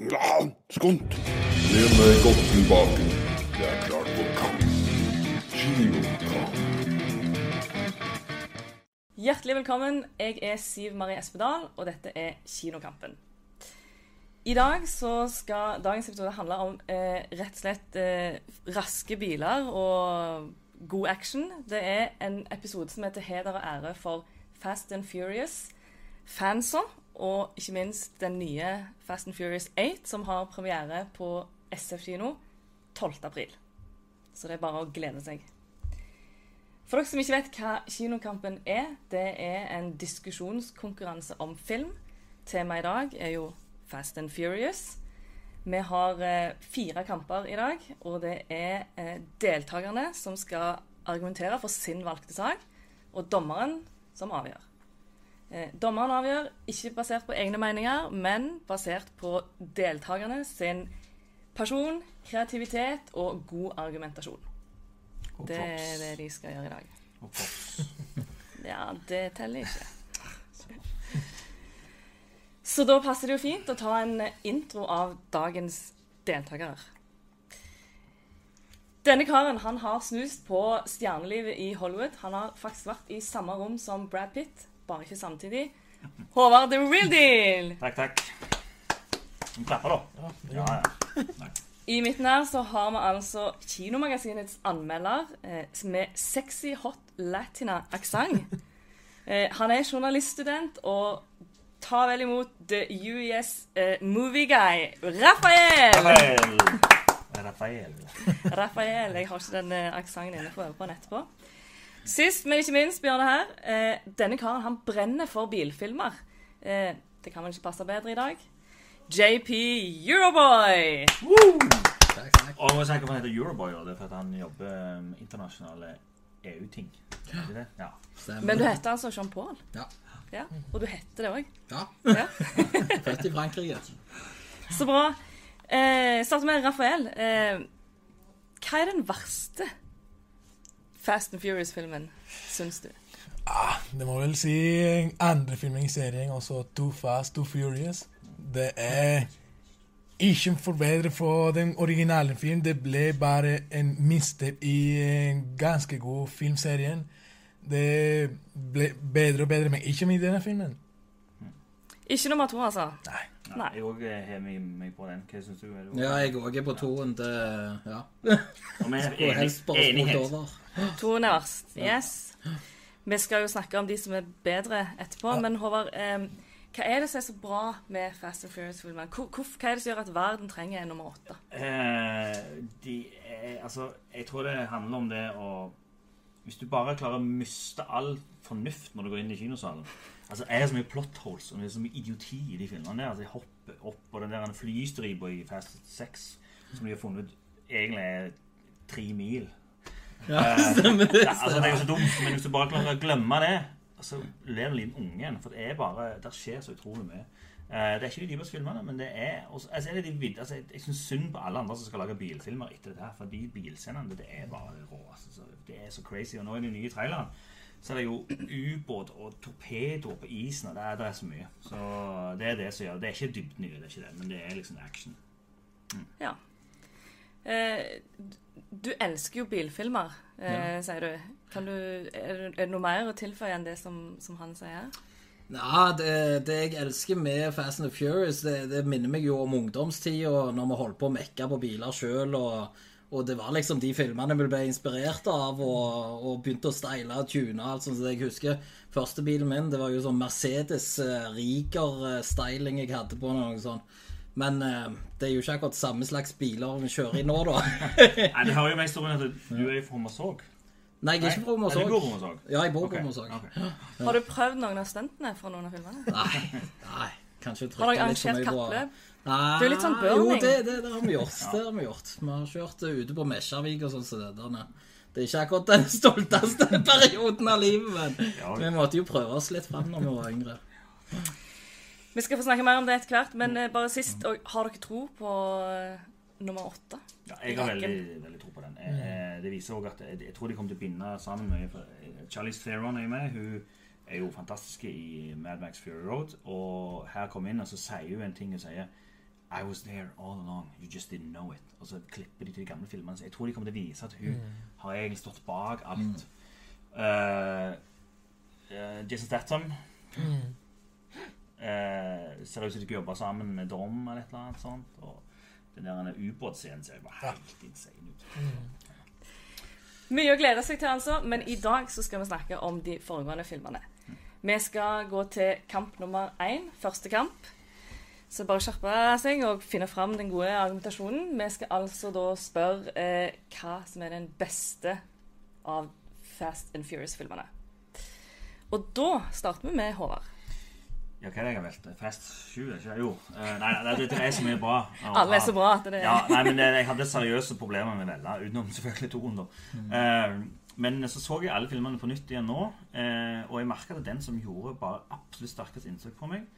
Ja, skunt. Med meg godt tilbake. Det er klart for kamp. Kinokamp. Hjertelig velkommen. Jeg er Siv Marie Espedal, og dette er Kinokampen. I dag så skal dagens episode handle om eh, rett og slett eh, raske biler og god action. Det er en episode som heter heder og ære for Fast and Furious-fansa, og ikke minst den nye Fast and Furious 8, som har premiere på SF kino 12. april. Så det er bare å glede seg. For dere som ikke vet hva Kinokampen er, det er en diskusjonskonkurranse om film. Temaet i dag er jo Fast and Furious. Vi har eh, fire kamper i dag, og det er eh, deltakerne som skal argumentere for sin valgte sak, og dommeren som avgjør. Eh, dommeren avgjør ikke basert på egne meninger, men basert på deltakerne sin pasjon, kreativitet og god argumentasjon. Og Det er det de skal gjøre i dag. Og props. Ja, det teller ikke. Så da passer det jo fint å ta en intro av dagens deltakere. Denne karen han har snust på stjernelivet i Hollywood. Han har faktisk vært i samme rom som Brad Pitt, bare ikke samtidig. Håvard the real deal! Takk, takk. Vi klapper, da. Ja, ja. I midten her så har vi altså Kinomagasinets anmelder eh, med sexy hot latina-aksent. Eh, han er journaliststudent og tar vel imot The UES eh, Movie Guy, Rafael! Rafael. Rafael. Rafael, Jeg har ikke den eh, aksenten inne på den etterpå. Sist, men ikke minst, Bjørne her. Eh, denne karen han brenner for bilfilmer. Eh, det kan vel ikke passe bedre i dag. JP Euroboy! Takk, takk. Og jeg må si hvorfor han heter Euroboy. og Det er for han jobber med internasjonale EU-ting. Ja. Men du heter altså Jean Paul? Ja. Ja, Og du heter det òg? Ja, Ja. født i Frankrike. Så bra. Eh, starter med Rafael. Eh, hva er den verste Fast and Furious-filmen, syns du? Ah, det må vel si andre filming i serien, også Too Fast, Too Furious. Det er ikke forbedret fra den originale film. Det ble bare en misstep i en ganske god filmserien. Det ble bedre og bedre, men ikke med denne filmen. Ikke nummer to, altså. Nei. Nei. Jeg òg har meg, meg på den. Hva syns du? Er det? Ja, jeg òg er på toen Det Ja. Skulle helst bare spurt over. Toen er verst. Yes. Vi skal jo snakke om de som er bedre etterpå, Ja. men Håvard, eh, hva er det som er så bra med Fast and Furious-filmen? Hvor- hvor- Hva er det som gjør at verden trenger en nummer åtte? Eh, de er, altså, jeg tror det handler om det å Hvis du bare klarer å miste all fornuft når du går inn i kinosalen Altså, Er det så mye plot holes og det er så mye idioti i de filmene der? Altså, Jeg hopper opp på den der flystripa i Fast 6 som de har funnet ut egentlig er tre mil. Ja, stemmer det. Ja, altså, det er jo så dumt, men hvis du bare klarer å glemme det, så ler en liten unge igjen. For det er bare, der skjer så utrolig mye. Eh, det er ikke de dypeste filmene, men det er også, altså, er det de, altså, Jeg, jeg syns synd på alle andre som skal lage bilfilmer etter dette. For de bilscenene, det, det er bare rå. Altså, det er så crazy. Og nå i den nye traileren så er det jo ubåt og torpedoer på isen. og det er, det er så mye. Så det er det som gjør det. Det er ikke dybden i det, det er ikke det, men det er liksom action. Ja. Eh, du elsker jo bilfilmer, eh, Ja. sier du. Kan du er, det- er det noe mer å tilføye enn det som, som han sier? Ja, det, det jeg elsker med Fast and the Furious, det, det minner meg jo om ungdomstida, når vi holdt på å mekke på biler sjøl. Og, og det var liksom de filmene vi ble inspirert av, og, og begynte å steile og tune. alt sånt. Så jeg husker første bilen min, det var jo sånn Mercedes eh, Riker-styling jeg hadde på. Noe sånt. Men eh, det er jo ikke akkurat samme slags biler vi kjører i nå, da. Nei, Det hører jo med historien at du er fra Hommersåk. Nei, jeg er ikke fra Hommersåk. Hommersåk? Ja, jeg bor på Ok, Okay. Okay. Har du prøvd noen av stuntene fra noen av filmene? Nei, nei, kanskje Har dere litt for mye på kappløp? Nei, er er litt sånn burning. Jo, det, det, det har vi gjort. Det har vi gjort. Vi har kjørt ute på Mesjavik og sånn det der. Det er ikke akkurat den stolteste perioden av livet, men vi måtte jo prøve oss litt fram når vi var yngre. Vi skal få snakke mer om det etter hvert, men eh, bare sist, og har dere tro på eh, nummer åtte? Ja, jeg har veldig, veldig tro på den. Eh, Det viser også at jeg, jeg tror de kommer til å binde sammen mye. Charlize Theron er jo med. Hun er jo fantastisk i Mad Max Fury Road. Og her kommer inn og så sier hun en ting. Hun sier I was there all along. You just didn't know it. Og så klipper de til de gamle filmene. Så jeg tror de kommer til å vise at hun har egentlig stått bak alt. Eh, eh, Jason Statham uh, ser ut som de ikke jobber sammen med Dom eller et eller annet sånt. Og den der ubåtscenen ser bare helt insane ut. Mye å glede seg til, altså. Men i dag så skal vi snakke om de foregående filmene. Vi skal gå til kamp nummer én, første kamp. Så bare skjerpe seg og finne fram den gode argumentasjonen. Vi skal altså da spørre eh, hva som er den beste av Fast and Furious-filmene. Og da starter vi med Håvard. Ja, hva er det jeg har valgt? Fast 7? er ikke? Jo. Eh, nei, nei, det, det er så mye bra. Og, Alle er så bra at det er Ja, nei, men det, jeg hadde seriøse problemer med å velge, utenom selvfølgelig toen, da. Eh, men så så jeg alle filmene på nytt igjen nå, eh, og jeg merka at den som gjorde bare absolutt sterkest inntrykk på meg,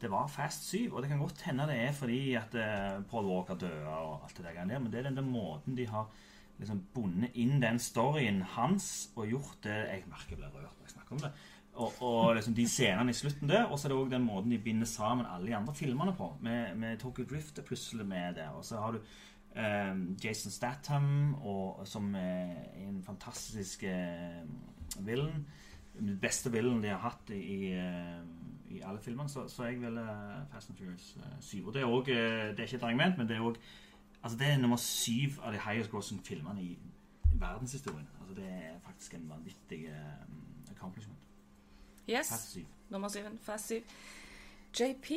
det var Fast 7. Og det kan godt hende det er fordi at eh, Paul Walker døde og alt det der men det er den måten de har liksom bundet inn den storyen hans og gjort det Jeg merker jeg blir rørt når jeg snakker om det. Og, og liksom de scenene i slutten der, og så er det òg den måten de binder sammen alle de andre filmene på. Med, med Tokyo Drift er plutselig med der. Og så har du um, Jason Statham og, som er en fantastisk eh, villain. Den beste villainen de har hatt i, i, i alle filmene. Så, så jeg vil eh, Fast and Furious eh, 7. Og det er, også, eh, det er ikke et argument, men det er òg Altså det er nummer syv av de highest grossing filmene i verdenshistorien. Altså det er faktisk en vanvittig um, accomplishment. Yes, Fast 7. nummer syven. Fast 7. JP,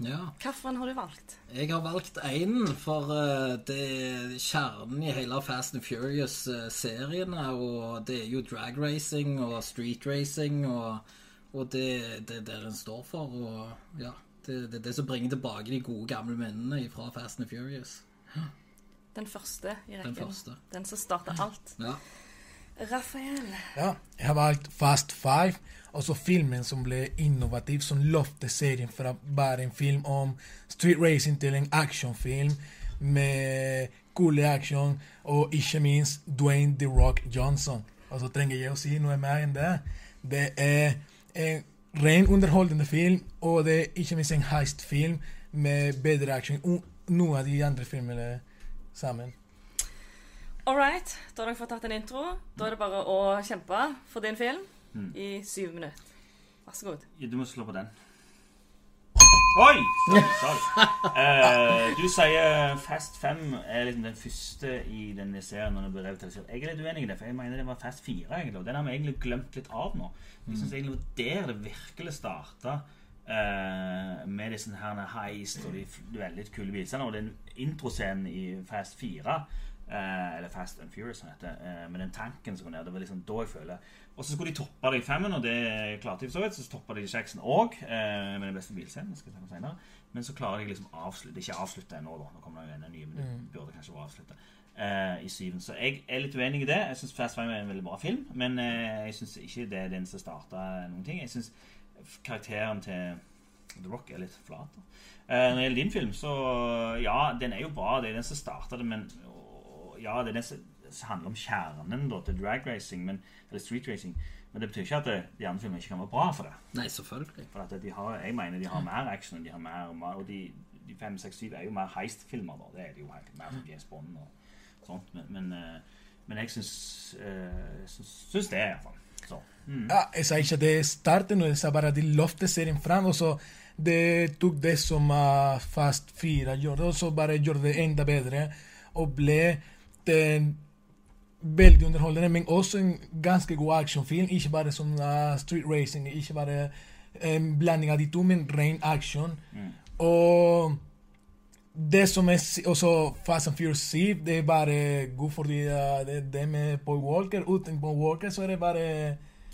Ja. hvilken har du valgt? Jeg har valgt én, for eh, det er kjernen i hele Fast and Furious-seriene. Og det er jo drag racing og street racing, og, og det det er det den står for. Og ja, det det er det som bringer tilbake de gode, gamle minnene fra Fast and Furious. Den første i rekken. Den første. Den som starta alt. Ja. Rafael. Ja, jeg har valgt Fast Five, også filmen som ble innovativ, som lovte serien fra bare en film om street racing til en actionfilm med kule action, og ikke minst Dwayne The Rock Johnson. Og så trenger jeg å si noe mer enn det. Det er en ren underholdende film, og det er ikke minst en heist-film med bedre action enn noen av de andre filmene sammen. All right, da har dere fått tatt en intro. Da er det bare å kjempe for din film i syv minutter. Vær så god. Du må slå på den. Oi! Sorry. sorry. Eh, du sier Fast 5 er liksom den første i denne serien når den blir revitalisert. Jeg er litt uenig i det, for jeg mener det var Fast 4. egentlig, og Den har vi egentlig glemt litt av nå. Jeg synes egentlig det var der det virkelig starta. med disse her heist og de veldig kule bilscenene. Og den introscenen i Fast 4 uh, eller Fast and Furious, som heter. Eh, med den tanken som går ned. Det var liksom da jeg føler Og så skulle de toppe det i femmen, og det klarte de for så vidt. Så toppa de i seksen òg, eh, med den beste bilscenen. skal jeg senere. Men så klarer de liksom å avslutte Ikke avslutte ennå, da. Nå kommer det jo en ny, men det burde kanskje vært avslutta. Eh, I syven. Så jeg er litt uenig i det. Jeg syns Fast Five er en veldig bra film, men eh, jeg syns ikke det er den som starta noen ting. Jeg syns karakteren til The Rock er litt flat. Eh, når det gjelder din film, så ja, den er jo bra. Det er den som starta det, men og, ja, det er den som handler om kjernen da, til drag racing, men, eller street racing. Men det betyr ikke at det, de andre filmene ikke kan være bra for det. Nei, selvfølgelig. For at de har, jeg mener de har mer action enn de har mer, og de, de 5, 6, 7 er jo mer heist-filmer. da. Det er de jo helt mer som James Bond og sånt. Men, men, eh, men jeg syns, eh, syns, syns det, iallfall. Så. Mm. Ja, jeg sa ikke det starten, jeg sa bare de løftet serien fram, og så det tok det som uh, Fast 4 gjorde, og så bare gjorde det enda bedre, og ble den veldig underholdende, men også en ganske god actionfilm, ikke bare som uh, street racing, ikke bare en blanding av de to, men ren action. Og det som er også Fast and Furious 7, det er bare god fordi uh, det, det med Paul Walker. Uten Paul Walker så er det bare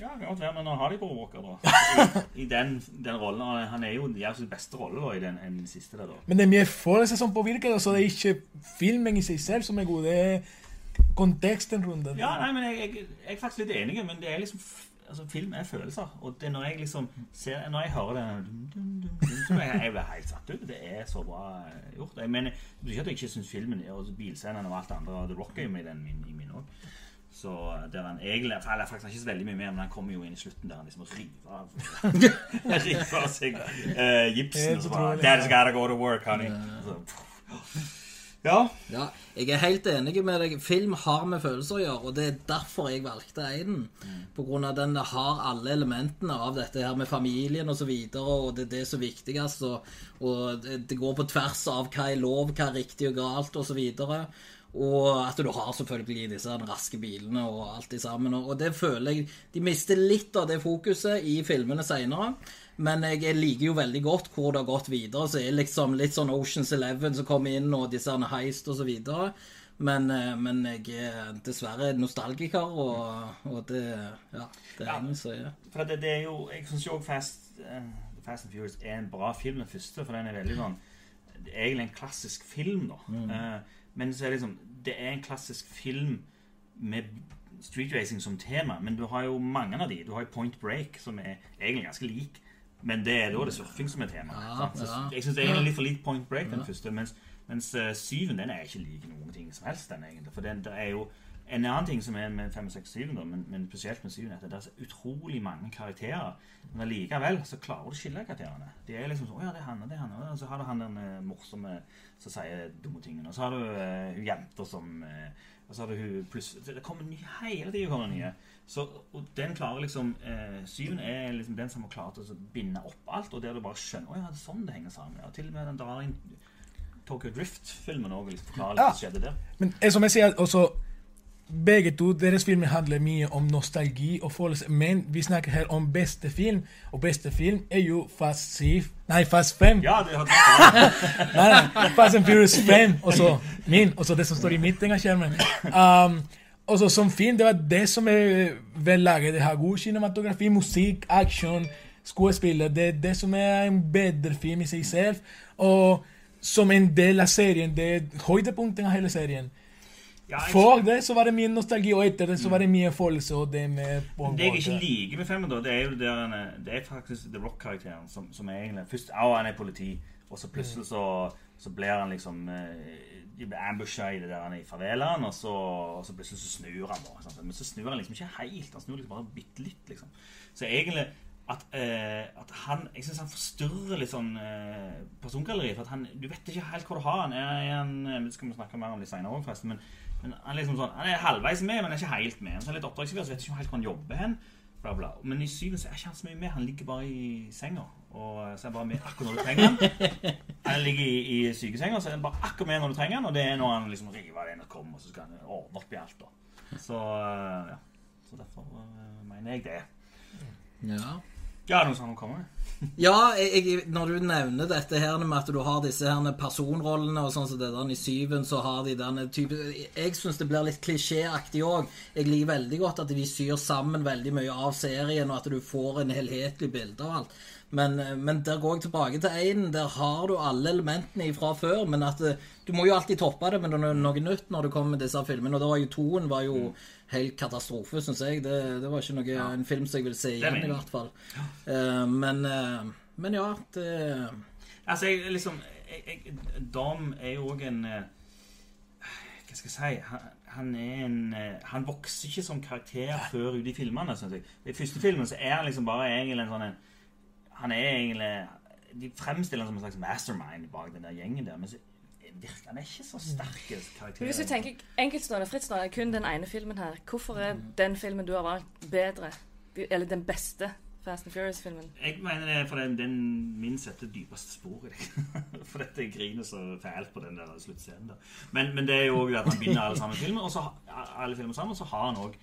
Ja, det kan godt være, men nå har de Paul Walker, da. I, i den, den rollen. Han er jo de er sin beste rolle da, i den, den siste. der, da. Men det er mye følelser som påvirker det, så det er ikke filmen i seg selv som er god. Det er konteksten rundt det. Ja, nei, men jeg, jeg, jeg er faktisk litt enig, men det er liksom altså, film er følelser. Og det når jeg liksom ser, når jeg hører den så jeg, jeg blir helt satt ut. Det er så bra eh, gjort. Jeg mener, det betyr ikke at jeg ikke syns filmen og bilscenene og alt det andre og The Rock er jo med i den min, i min òg. Så der han egentlig for Han er faktisk ikke så veldig mye mer, men han kommer jo inn i slutten der han liksom river av River av seg uh, gipsen. Og så bare. Dad's gotta go to work, honey. Så, ja. Ja, jeg er helt enig med deg. Film har med følelser å gjøre, og det er derfor jeg valgte Eiden, På grunn av den har alle elementene av dette her med familien og så videre, og det er det som er viktigst, og, og det, går på tvers av hva er lov, hva er riktig og galt, og så videre. Og at du har selvfølgelig disse raske bilene og alt det sammen. Og og det føler jeg De mister litt av det fokuset i filmene seinere. Men jeg liker jo veldig godt hvor det har gått videre. Så er liksom litt sånn Oceans Eleven som kommer inn, og disse heist og så videre. Men, eh, men jeg er dessverre nostalgiker, og, og det Ja, det er Ja. så, er For det, det er jo Jeg syns jo òg Fast, eh, Fast and Furious er en bra film, den første. For den er veldig sånn Det egentlig en klassisk film, da. Eh, men så er det liksom Det er en klassisk film med street racing som tema. Men du har jo mange av de. Du har jo Point Break, som er egentlig ganske lik. Men det er da det surfing som er tema. Ja, sant? Ja. Jeg syns det egentlig litt for lite Point Break, den første. Mens, mens eh, syven den er ikke lik noen ting som helst. den egentlig For den, er jo en annen ting som er med 5, 6, 7, da, men, men spesielt med 7, er at det er så utrolig mange karakterer. Men allikevel så klarer du å skille karakterene. De er liksom sånn 'Å ja, det er han og det er han.' Og så har du han den eh, morsomme som sier dumme tingene. Og så har du eh, jenter som eh, Og så har du hun plutselig Det kommer nye hele tida. kommer nye. Så, og den klarer liksom eh, Syven er liksom den som har klart å binde opp alt, og der du bare skjønner 'Å ja, det er sånn det henger sammen'. Ja, til og med den drar inn Tokyo Drift-filmen òg liksom forklarer litt Ja. hva som skjedde der. Men eh, som jeg sier, også begge to, deres filmer handler mye om nostalgi og følelser, Men vi snakker her om beste film, og beste film er jo Fast 7 Nei, Fast 5. Ja, det har Nei, nei, Fast and Furious 5, og så min, og så det som står i midten av skjermen. Um, og så som film, det var det som er vel laget. Det har god cinematografi, musikk, action, skuespiller. Det er det som er en bedre film i seg selv. Og som en del av serien, det er høydepunktet av hele serien. ja, jeg- For det så var det mye nostalgi, og etter det så var det mye følelse. og det med Det jeg ikke liker med filmen, da, det er jo det Det er faktisk The Rock-karakteren som, som er egentlig Først au, han er politi, og så plutselig så, så blir han liksom eh, De ambusha i det der han er i favelaen, og så, og så plutselig så snur han. da? Men så snur han liksom ikke helt. Han snur liksom bare bitte litt, liksom. Så egentlig at, eh, at han Jeg syns han forstyrrer litt sånn eh, persongalleriet. For at han Du vet ikke helt hvor du har han. Er, han eh, skal vi snakke mer om litt senere òg, forresten. Men, men han liksom sånn Han er halvveis med, men er ikke helt med. Så han er litt oppdragsgiver, så vet ikke helt hvor han jobber hen. Bla, bla. Men i syvende så er ikke han så mye med. Han ligger bare i senga. Og så er han bare med akkurat når du trenger han. Han ligger i, i sykesenga, så er han bare akkurat med når du trenger han. Og det er når han liksom river den og kommer, og så skal han ordne opp i alt. da. Så eh, ja. Så derfor eh, mener jeg det. Ja. Ja, noe sånt kommer? Ja, jeg, når du nevner dette her med at du har disse her personrollene og sånn som det der i syven, så har de den type Jeg syns det blir litt klisjéaktig òg. Jeg liker veldig godt at de syr sammen veldig mye av serien, og at du får en helhetlig bilde av alt. Men, men der går jeg tilbake til én. Der har du alle elementene fra før, men at eh, du må jo alltid toppe det med noe, noe nytt når du kommer med disse filmene. Og da var jo toen var jo helt katastrofe, syns jeg. Det, det var ikke noe, en film som jeg vil se igjen, i hvert fall. Uh, men, uh, men ja, det Altså, jeg liksom jeg, jeg, Dom er jo òg en eh, Hva skal jeg si han, han er en eh, Han vokser ikke som karakter før ute i filmene, syns jeg. I første filmen så er han liksom bare egentlig en sånn en Han er egentlig De fremstiller han som en slags mastermind bak den der gjengen der, men så virker han er ikke så sterk karakter. Hvis du tenker enkeltstående, frittstående, kun den ene filmen her, hvorfor er den filmen du har valgt, bedre? Eller den beste Fast and Furious-filmen? Jeg mener det er for den, min setter dypeste spor i deg. for dette griner så fælt på den der sluttscenen. der. Men, men det er jo også at han binder alle sammen filmer, og så alle filmer sammen, så har han òg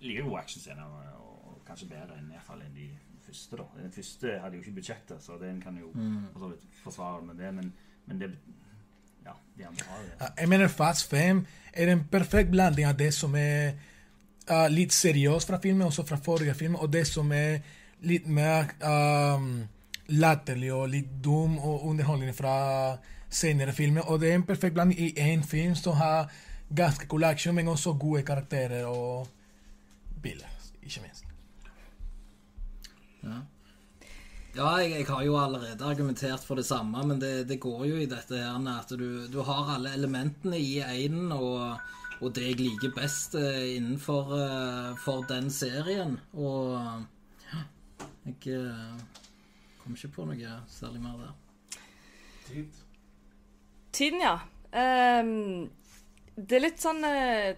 like gode actionscener, og kanskje bedre enn i hvert fall enn de første. da. Den første hadde jo ikke budsjettet, så den kan jo for så vidt forsvare med det, men, men det Ja, de andre har det. Jeg mener Fast 5 er en perfekt blanding av det som er uh, litt seriøst fra filmen, også fra forrige film, og det som er litt mer um, latterlig og litt dum og underholdende fra senere filmer. Og det er en perfekt blanding i én film som har ganske cool action, men også gode karakterer og biler, ikke minst. Ja, jeg, jeg har jo allerede argumentert for det samme, men det, det går jo i dette her at du, du har alle elementene i einen, og, og det jeg liker best eh, innenfor eh, for den serien. Og ja, jeg eh, kom ikke på noe særlig mer der. Tid. Tiden, ja. Um, det er litt sånn uh,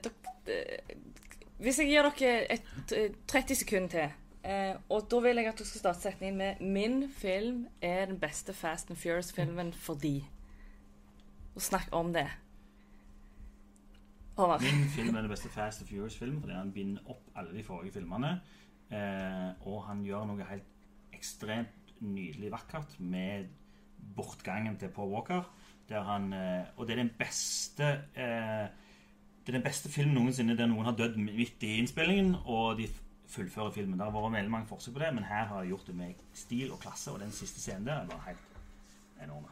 eh, Hvis jeg gir dere et, et 30 sekunder til, eh, og da vil jeg at du skal starte setningen med 'Min film er den beste Fast and Furious-filmen fordi' Og snakk om det. Håvard. Min film er den beste Fast and Furious-filmen fordi han binder opp alle de forrige filmene. Eh, og han gjør noe helt ekstremt nydelig vakkert med bortgangen til Paul Walker. Han, eh, og det er den beste eh, Det er den beste filmen noensinne der noen har dødd midt i innspillingen, og de fullfører filmen. Det har vært veldig mange forsøk på det, men her har jeg gjort det med stil og klasse, og den siste scenen der er bare helt enorm.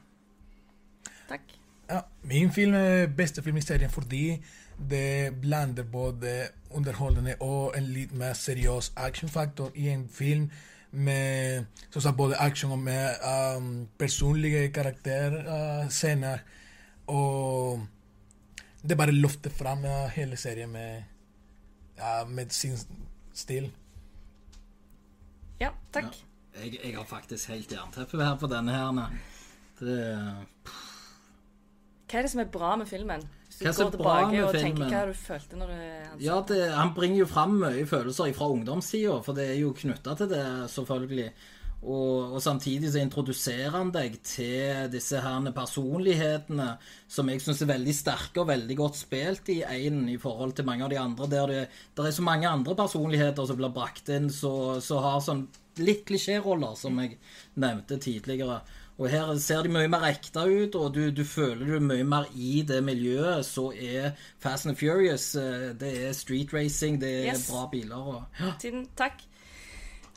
Takk. Ja, min film er beste film i serien fordi det blander både underholdende og en litt mer seriøs actionfaktor i en film med som sagt, både action og med um, personlige karakterscener. og det bare løfter fram ja, hele serien med, uh, med sin stil. Ja, takk. Jeg, jeg har faktisk helt jernteppe her på denne her. Det, Hva er det som er bra med filmen? Hvis du Hva går bra tilbake med filmen? tenker hva du følte når du han ja, det, han bringer jo fram mye følelser fra ungdomstida, for det er jo knytta til det, selvfølgelig. Og, og samtidig så introduserer han deg til disse her personlighetene som jeg syns er veldig sterke og veldig godt spilt i én i forhold til mange av de andre, der det der er så mange andre personligheter som blir brakt inn, så, så har sånn litt klisjéroller, som jeg nevnte tidligere. Og her ser de mye mer ekte ut, og du, du føler du er mye mer i det miljøet. Så er Fast and Furious eh, Det er street racing, det er Yes. bra biler og ja. Tiden. Takk.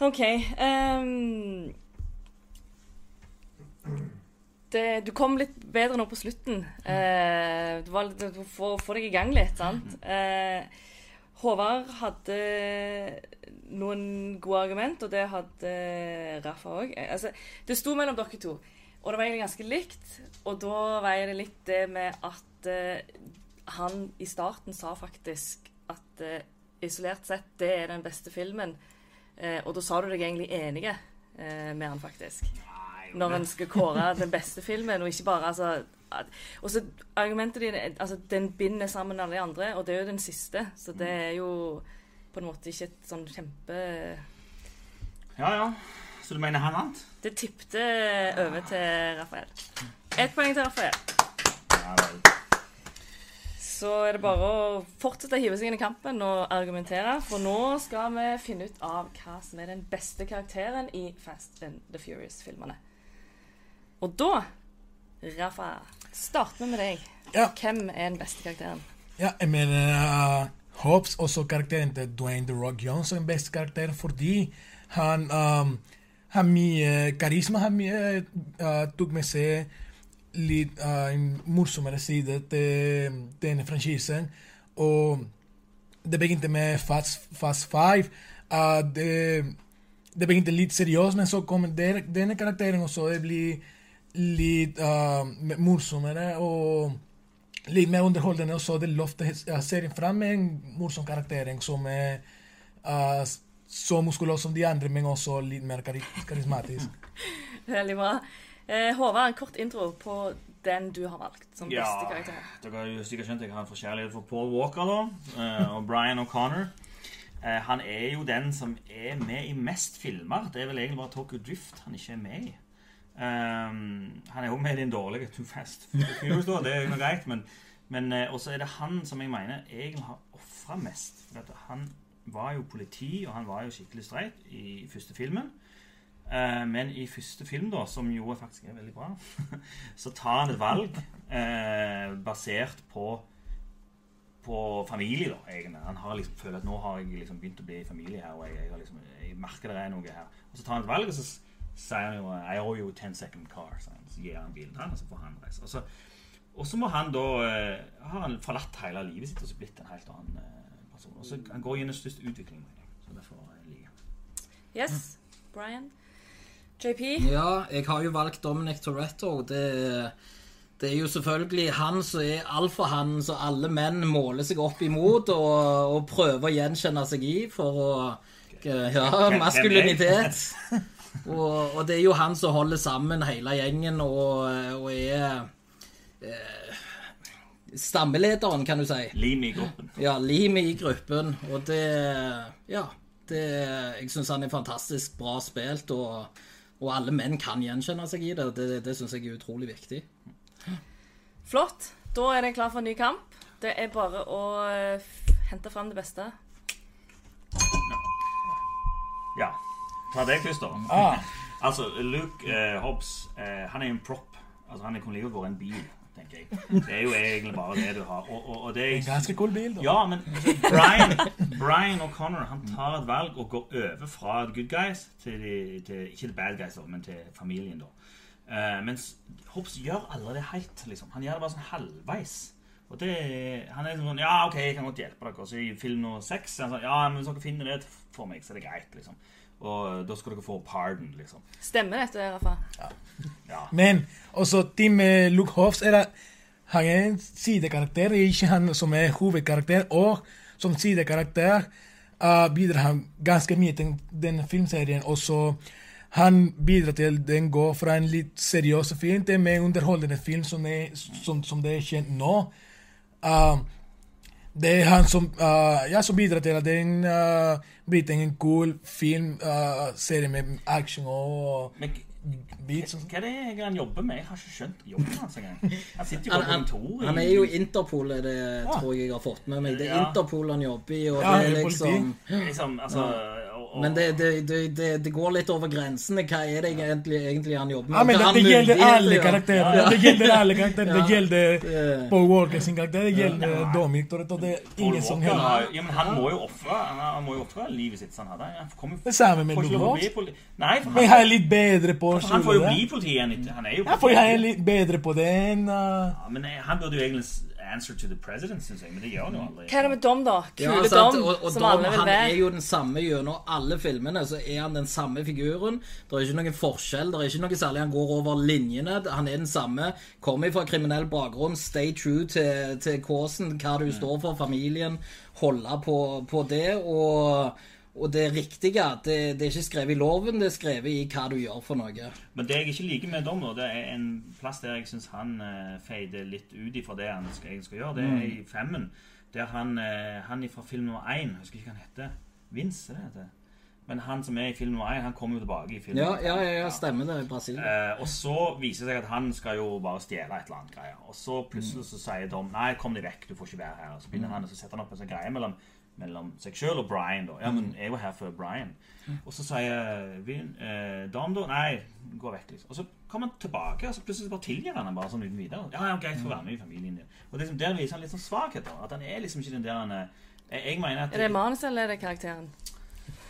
OK. Um, det, du kom litt bedre nå på slutten. Uh, du, var, du får, får deg i gang litt, sant? Uh, Håvard hadde noen gode argument, og det hadde Rafa òg. Altså, det sto mellom dere to, og det var egentlig ganske likt. Og da var det litt det med at uh, han i starten sa faktisk at eh, isolert sett, det er den beste filmen. Eh, og da sa du deg egentlig enige eh, med han, faktisk. Når en skal kåre den beste filmen, og ikke bare altså Og så argumentet ditt altså, Den binder sammen alle de andre, og det er jo den siste. Så det er jo på en måte ikke et sånn kjempe Ja, ja. Så du mener han vant? Det tippte over til Rafael. Ett poeng til Rafael. Ja vel. Så er det bare å fortsette å hive seg inn i kampen og argumentere, for nå skal vi finne ut av hva som er den beste karakteren i Fast and the Furious-filmene. Og da, Rafa, starter vi med deg. Ja. Hvem er den beste karakteren? Ja, jeg mener uh, Hobbs, også karakteren til Dwayne The Rock Johnson, er beste karakter fordi han um, har mye karisma. Han mye, uh, tok med seg litt uh, en morsommere side til denne franchisen. Og det begynte med Fast, Fast Five. Uh, det, det begynte litt seriøst, men så kom der, denne karakteren, og så det blir litt uh, morsommere. og litt mer underholdende, og så det løfter uh, serien fram med en morsom karakter som er uh, så muskuløs som de andre, men også litt mer kari karismatisk. Veldig bra. Eh, Håvard, en kort intro på den du har valgt som Ja. beste karakter. Dere har jo sikkert skjønt at jeg har en forkjærlighet for Paul Walker da, eh, og Brian O'Connor. Eh, han er jo den som er med i mest filmer. Det er vel egentlig bare Tokyo Drift han ikke er med i. Um, han er jo med i den dårlige Too Fast Det er jo greit, men, men også er det han som jeg mener egentlig har ofra mest. For han var jo politi, og han var jo skikkelig streit i første filmen. Eh, men i første film, da, som jo faktisk er veldig bra, så tar han et valg eh, basert på på familie, da, egentlig. Han har liksom føler at nå har jeg liksom begynt å bli familie her, og jeg, jeg, liksom, jeg merker det er noe her. Og så tar han et valg, og så sier han jo I owe you a 10 second car. Så, gir han bilen til han, og så får han reise. Og så, og så må han da eh, har han forlatt hele livet sitt og så blitt en helt annen eh, person. Og så han går gjennom størst utvikling. Så derfor liker jeg. Yes, Brian. JP. Ja, jeg har jo valgt Dominic Toretto. Det, det er jo selvfølgelig han som er alfahannen som alle menn måler seg opp imot og, og prøver å gjenkjenne seg i for å Ja, maskulinitet. Og, og det er jo han som holder sammen hele gjengen og, og er eh, stammelederen, kan du si. Lim i gruppen. Ja, limet i gruppen. Og det Ja. Det, jeg syns han er fantastisk bra spilt, og, og alle menn kan gjenkjenne seg i det. Det, det syns jeg er utrolig viktig. Flott. Da er det klar for en ny kamp. Det er bare å eh, hente fram det beste. Ja. Ta det, Christer. Ah, Altså, Luke eh, Hobbs, eh, han er en prop. Altså, han kunne like godt vært en bil, tenker jeg. Det er jo egentlig bare det du har. Og, og, og det er en ganske cool bil, da. Ja, men altså, Brian, Brian O'Connor han tar et valg og går over fra good guys til, de, til Ikke the bad guys, da, men til familien, da. Uh, mens Hobbs gjør aldri det helt, liksom. Han gjør det bare sånn halvveis. Og det, han er sånn Ja, OK, jeg kan godt hjelpe dere. Så i film nummer seks sånn Ja, men hvis dere finner det for meg, så er det greit, liksom. Og da skal dere få pardon, liksom. Stemmer dette, Rafa? Ja. Men også Tim eh, Luke Hoffs er det, han er en sidekarakter, er ikke han som er hovedkarakter. Og som sidekarakter uh, bidrar han ganske mye til den filmserien. Og så han bidrar til den går fra en litt seriøs film til en mer underholdende film som, er, som, som det er kjent nå. Uh, det er han som, uh, ja, som bidrar til at den uh, blir til en cool film, uh, serie med action og Men beats. hva er det egentlig han jobber med? Jeg har ikke skjønt jobben hans engang. Han sitter jo Han, på han, kontoret. han er jo Interpol, er det tror jeg jeg har fått med meg. Det er Ja. Interpol han jobber i, og Ja, det er liksom liksom, altså, og, Men det, det, det, det, det går litt over grensene. Hva er det egentlig, egentlig han jobber med? Ja, men det, det gjelder alle karakterer. Det gjelder alle karakterer. Det gjelder Paul Walker sin karakter, det gjelder Dominic og det er ingen som helst. heller Ja, men han må jo ofre Han, må jo ofre livet sitt. Sånn, her. han kommer Det samme med Lovås. Nei, for Men han, han er litt bedre på for han får jo bli politi igjen. Han er jo politi. han er litt bedre på det enn uh, Ja, men eh, han burde jo egentlig answer to the president, syns jeg. Men det gjør han jo aldri. Hva er det med Dom, da? Kule Ja, Dom, og, og som Dom, alle vil han er jo den samme gjennom alle filmene. Så er han den samme figuren. Det er ikke noen forskjell. Det er ikke noe særlig han går over linjene. Han er den samme. Kommer fra kriminell bakgrunn. Stay true til, til kåsen, hva du står for, familien. Holde på, på det. Og, og det riktige, det, det er ikke skrevet i loven, det er skrevet i hva du gjør for noe. Men det jeg ikke liker med Dom, det er en plass der jeg syns han uh, feider litt ut ifra det han skal, skal gjøre. Det er i femmen. Der han, eh, han fra film nummer én husker ikke hva han heter. Vince, er det heter? Men han som er i film nummer én, han kommer jo tilbake i film Ja, ja, ja, ja stemmer det. Brasil. Eh, og så viser det seg at han skal jo bare stjele et eller annet greier. Og så plutselig så sier Dom nei, kom deg vekk, du får ikke være her. Og så begynner han og så setter han opp en sånn greie mellom, mellom seg sjøl og Brian. da. Ja, men jeg var her før Brian. Og så sier Vin, eh, Dom da nei, gå vekk. liksom. Og så kommer han tilbake, og så plutselig bare tilgir han bare sånn uten videre. Ja, ja, greit, får være med i familien din. Og det, liksom der viser han litt sånn svakhet. da, At han er liksom ikke den der han jeg, jeg mener at Er det manus, eller er det karakteren?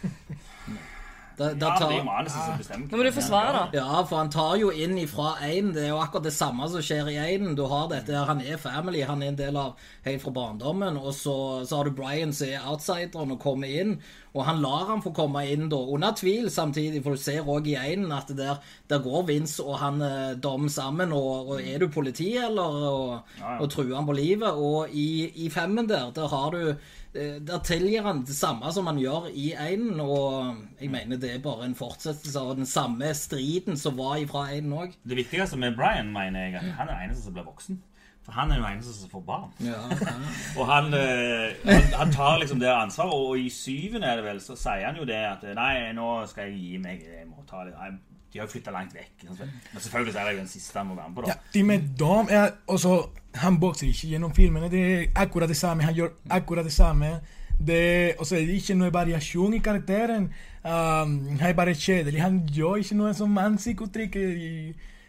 Da, da Ja, det er manuset som bestemmer. Nå må du forsvare, da. Ja, for han tar jo inn ifra én. Det er jo akkurat det samme som skjer i énen. Du har dette her, Han er family, han er en del av helt fra barndommen. Og så, så har du Brian som er outsideren og kommer inn. Og han lar han få komme inn, da, under tvil samtidig. For du ser òg i Einen at der, der går Vince og han eh, Dom sammen. Og, og er du politi, eller? Og, Ja, ja. og truer han på livet. Og i, i femmen der, der har du eh, Der tilgir han det samme som han gjør i einen, og jeg mener det er bare en fortsettelse av den samme striden som var ifra einen òg. Det viktigste med Brian mener jeg at han er den eneste som blir voksen. For han er jo eneste som får barn. Ja, ja. Og han, eh, han, han tar liksom det ansvaret, og i syvende er det vel, så sier han jo det at Nei, nå skal jeg gi meg. Jeg må ta det. nei, De har jo flytta langt vekk. Men selvfølgelig er det jo den siste han må være med på. Ja, da. det med Dom er også Han bokser ikke gjennom filmene. Det er akkurat det samme. Han gjør akkurat det samme. Det, også, er ikke noe variasjon i karakteren. Um, han er bare kjedelig. Han gjør ikke noe som ansiktsuttrykk i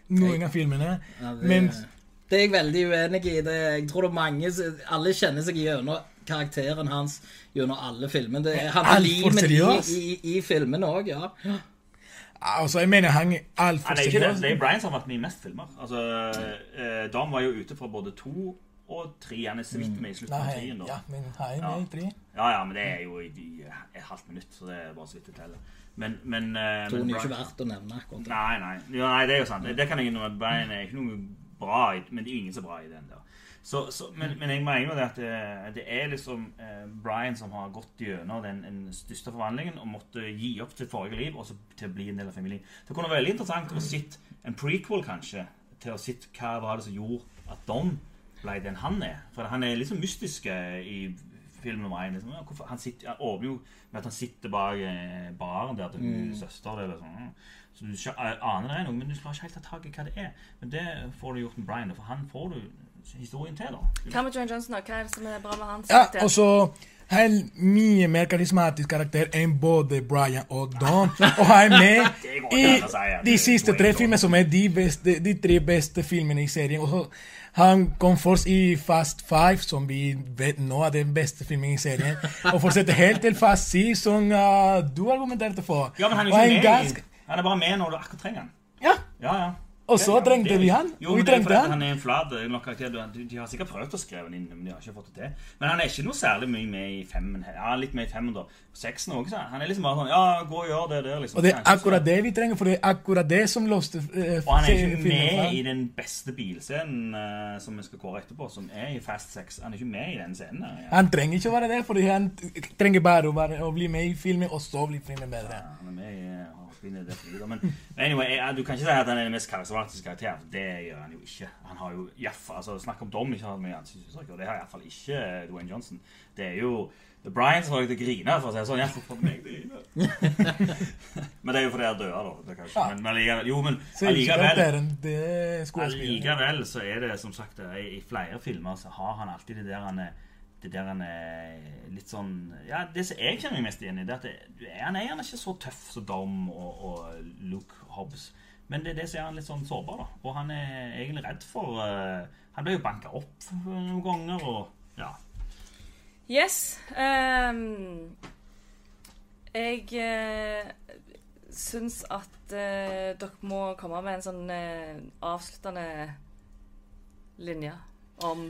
noen av filmene. Ja, det, Men det er jeg veldig uenig i. Det, jeg tror det er mange Alle kjenner seg gjennom karakteren hans gjennom alle filmene. Det, han er limet for i, i, i filmene òg, ja. altså, jeg mener han er altfor seriøs. er det. Det er Brian som har vært med i mest filmer. Altså, eh, Dam var jo ute fra både to og tre. Han er så vidt med i slutten av trien. ja, men hei, ja. tre. Ja, ja, men det er jo i, i et halvt minutt, så det er bare så vidt det teller. Men, men, eh, Tror men hun er ikke verdt å nevne akkurat det. Nei, nei. Ja, nei, det er jo sant. Det kan jeg innrømme. Brian er ikke noe bra, men det er jo ingen er bra i den der. Så, så, men, men jeg mener jo det at det, det er liksom eh, Brian som har gått gjennom den, den største forvandlingen og måtte gi opp sitt forrige liv og så til å bli en del av familien. Det kunne være veldig interessant å sitte en prequel, kanskje, til å sitte hva var det som gjorde at Dom ble den han er. For han er sånn mystisk eh, i film nummer én. Liksom. Han, sitter- han åpner jo med at han sitter bak eh, baren der til mm. søster. Det, sånn. Så du eh, aner det er noe, men du klarer ikke helt ta tak i hva det er. Men det får du gjort med Brian, for han får du historien til. da. Hva med John Johnson? da? Hva er det som er bra med hans Ja, og så en mye mer karismatisk karakter enn både Brian og Don. Og han er med i de siste tre filmene, som er de, beste, de tre beste filmene i serien. Og så han kom først i Fast Five, som vi vet nå er den beste filmen i serien. Og fortsetter helt til Fast Six, som uh, du argumenterte for. Ja, men han er ikke med. Han er bare med når du akkurat trenger han. Ja, Ja, ja. Og så trengte vi han. Jo, vi trengte han. han er en flat eh. De, har sikkert prøvd å skrive han inn, men de har ikke fått det til. Men han er ikke noe særlig mye med i femmen. Ja, litt med i femmen, da. Seksen òg, sa han er liksom bare sånn Ja, gå og gjør det der, liksom. Og det er akkurat det vi trenger, for det er akkurat det som låste uh, Og han er ikke med i den beste bilscenen eh, som vi skal kåre etterpå, som er i Fast Sex. Han er ikke med i den scenen. Han trenger ikke å være det, fordi han trenger bare å, bli med i filmen, og så blir filmen bedre. Ja, han er med i eh. Men anyway, du kan ikke si at han er den mest karismatiske karakter. for Det gjør han jo ikke. Han har jo iallfall altså, Snakk om Dom ikke har mye ansiktsuttrykk, og det har iallfall ikke eh, Dwayne Johnson. Det er jo The Brian som får deg til å grine, for å si det sånn. Iallfall for meg. men det er jo fordi jeg dør, da. Ikke. Men, men allikevel Jo, men Så allikevel karakteren, det er. Allikevel så er det som sagt i, i flere filmer så har han alltid det der han er det der han er litt sånn Ja, det som jeg kjenner meg mest igjen i, det er at det, han er gjerne ikke så tøff som Dom og, og Luke Hobbs. Men det er det som gjør han litt sånn sårbar, da. Og han er egentlig redd for uh, Han ble jo banka opp noen ganger, og ja. Yes. Um, jeg uh, syns at uh, dere må komme med en sånn uh, avsluttende linje om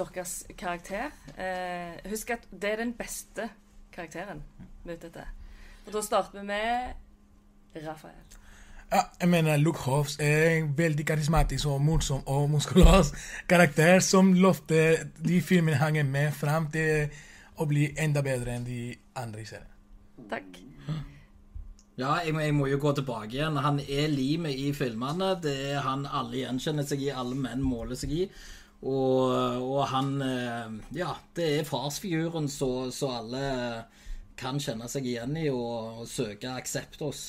deres karakter. Uh, husk at det er den beste karakteren vi er ute etter. Og da starter vi med Rafael. Ja, jeg mener Luke Hoffs er en veldig karismatisk og morsom og muskuløs karakter som lovte de filmene han er med fram til å bli enda bedre enn de andre i serien. Takk. Ja, jeg, må- jeg må jo gå tilbake igjen. Han er limet i filmene. Det er han alle gjenkjenner seg i, alle menn måler seg i. Og, og han eh, Ja, det er farsfiguren så, så alle kan kjenne seg igjen i og, og søke aksept hos.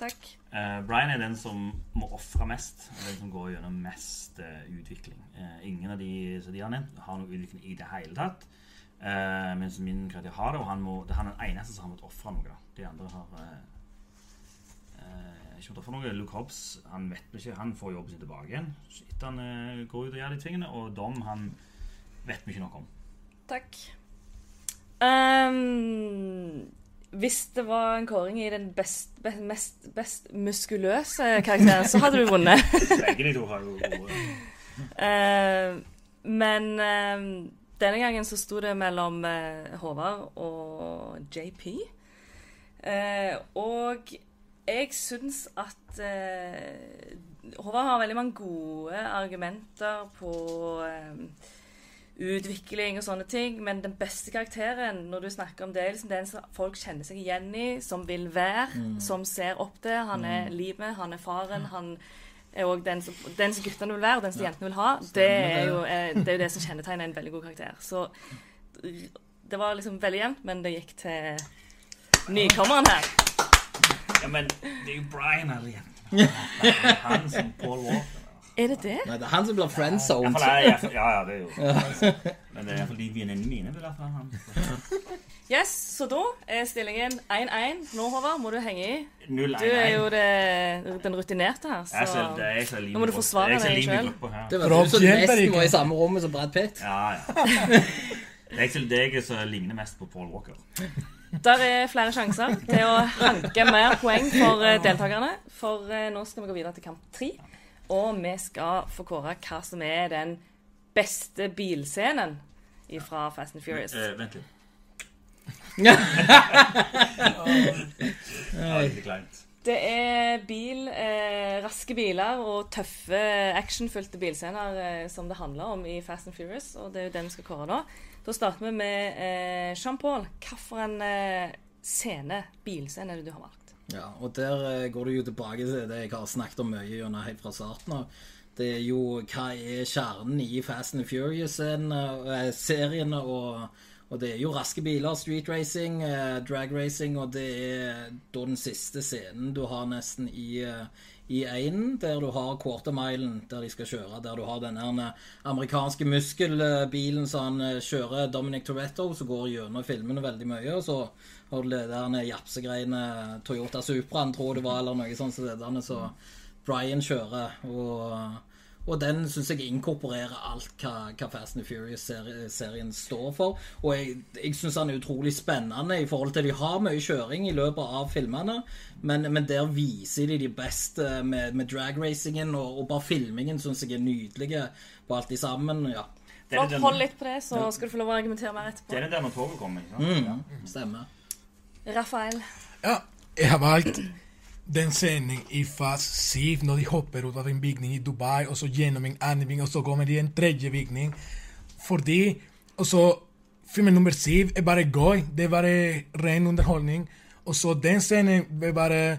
Takk. Uh, Brian er den som må ofre mest. Den som går gjennom mest uh, utvikling. Uh, ingen av de som de har nevnt, har noe utvikling i det hele tatt. Uh, mens min karakter har det, og han, må, det er han den eneste som har måttet ofre noe. da. De andre har eh, eh, ikke måttet ofre noe. Luke Hobbs han vet ikke, han får jobben sin tilbake igjen etter han går ut og gjør de tingene. Og Dom han vet vi ikke noe om. Takk. Ehm, hvis det var en kåring i den best, best, mest, best muskuløse karakteren, så hadde du vunnet. Begge de to har jo gode Ehm, men uh, denne gangen så sto det mellom uh, Håvard og JP. Eh, og jeg syns at eh, Håvard har veldig mange gode argumenter på eh, utvikling og sånne ting, men den beste karakteren når du snakker om det, er liksom den som folk kjenner seg igjen i, som vil være, som ser opp til. Han er livet, han er faren, han er òg den, som- den som guttene vil være, og den som jentene vil ha. Det er, jo, eh, det er jo det som kjennetegner en veldig god karakter. Så det var liksom veldig jevnt, men det gikk til nykommeren her. Ja, men det er jo Brian eller jentene. Han som Paul Walker. Er det det? Nei, det er han som blir friendzoned. Ja, er Ja, ja, det er jo Men det er iallfall de venninnene mine. vil ha han. Yes, så da er stillingen 1-1. Nå, Håvard, må du henge i. Du er jo det, den rutinerte her, Jeg ser, så er jeg som er Nå må du forsvare. Jeg er deg sjøl. Det var du som nesten var i samme rommet som Brad Pitt. Ja, ja. Det er jeg som- jeg som ligner mest på Paul Walker. Der er flere sjanser til å hanke mer poeng for eh, deltakerne. For eh, nå skal vi gå videre til kamp tre. Og vi skal få kåre hva som er den beste bilscenen fra Fast and Furious. Eh, vent litt. Det er bil, eh, raske biler og tøffe, actionfylte bilscener eh, som det handler om i Fast and Furious, og det er jo det vi skal kåre nå. Da starter vi med eh, Jean-Paul. Hvilken eh, scene, bilscene, er det du har valgt? Ja, og der eh, går du jo tilbake til det jeg har snakket om mye gjennom helt fra starten av. Det er jo hva er kjernen i Fast and Furious-serien, og, og det er jo raske biler, street racing, eh, drag racing, og det er da den siste scenen du har nesten i eh, i einen, der du har quartermilen der de skal kjøre, der du har den her amerikanske muskelbilen som han eh, kjører, Dominic Toretto, som går gjennom filmene veldig mye, og så har du det der japsegreiene Toyota Supraen, tror jeg det var, eller noe sånt som det der, så Brian kjører, og og den syns jeg inkorporerer alt hva, hva Fast and Furious-serien står for. Og jeg, jeg syns den er utrolig spennende i forhold til de har mye kjøring i løpet av filmene, men, men der viser de de beste med, med dragracingen, og, og bare filmingen syns jeg er nydelige på alt de sammen. ja. Hold litt på det, så skal du få lov å argumentere mer etterpå. Det er den der når toget kommer. ikke sant? Mm, stemmer. Rafael. Ja, jeg har valgt den scenen i Fast 7 når de hopper ut av en bygning i Dubai, og så gjennom en annen bygning, og så kommer de i en tredje bygning. Fordi Og så filmen nummer syv er bare gøy. Det er bare ren underholdning. Og så den scenen er bare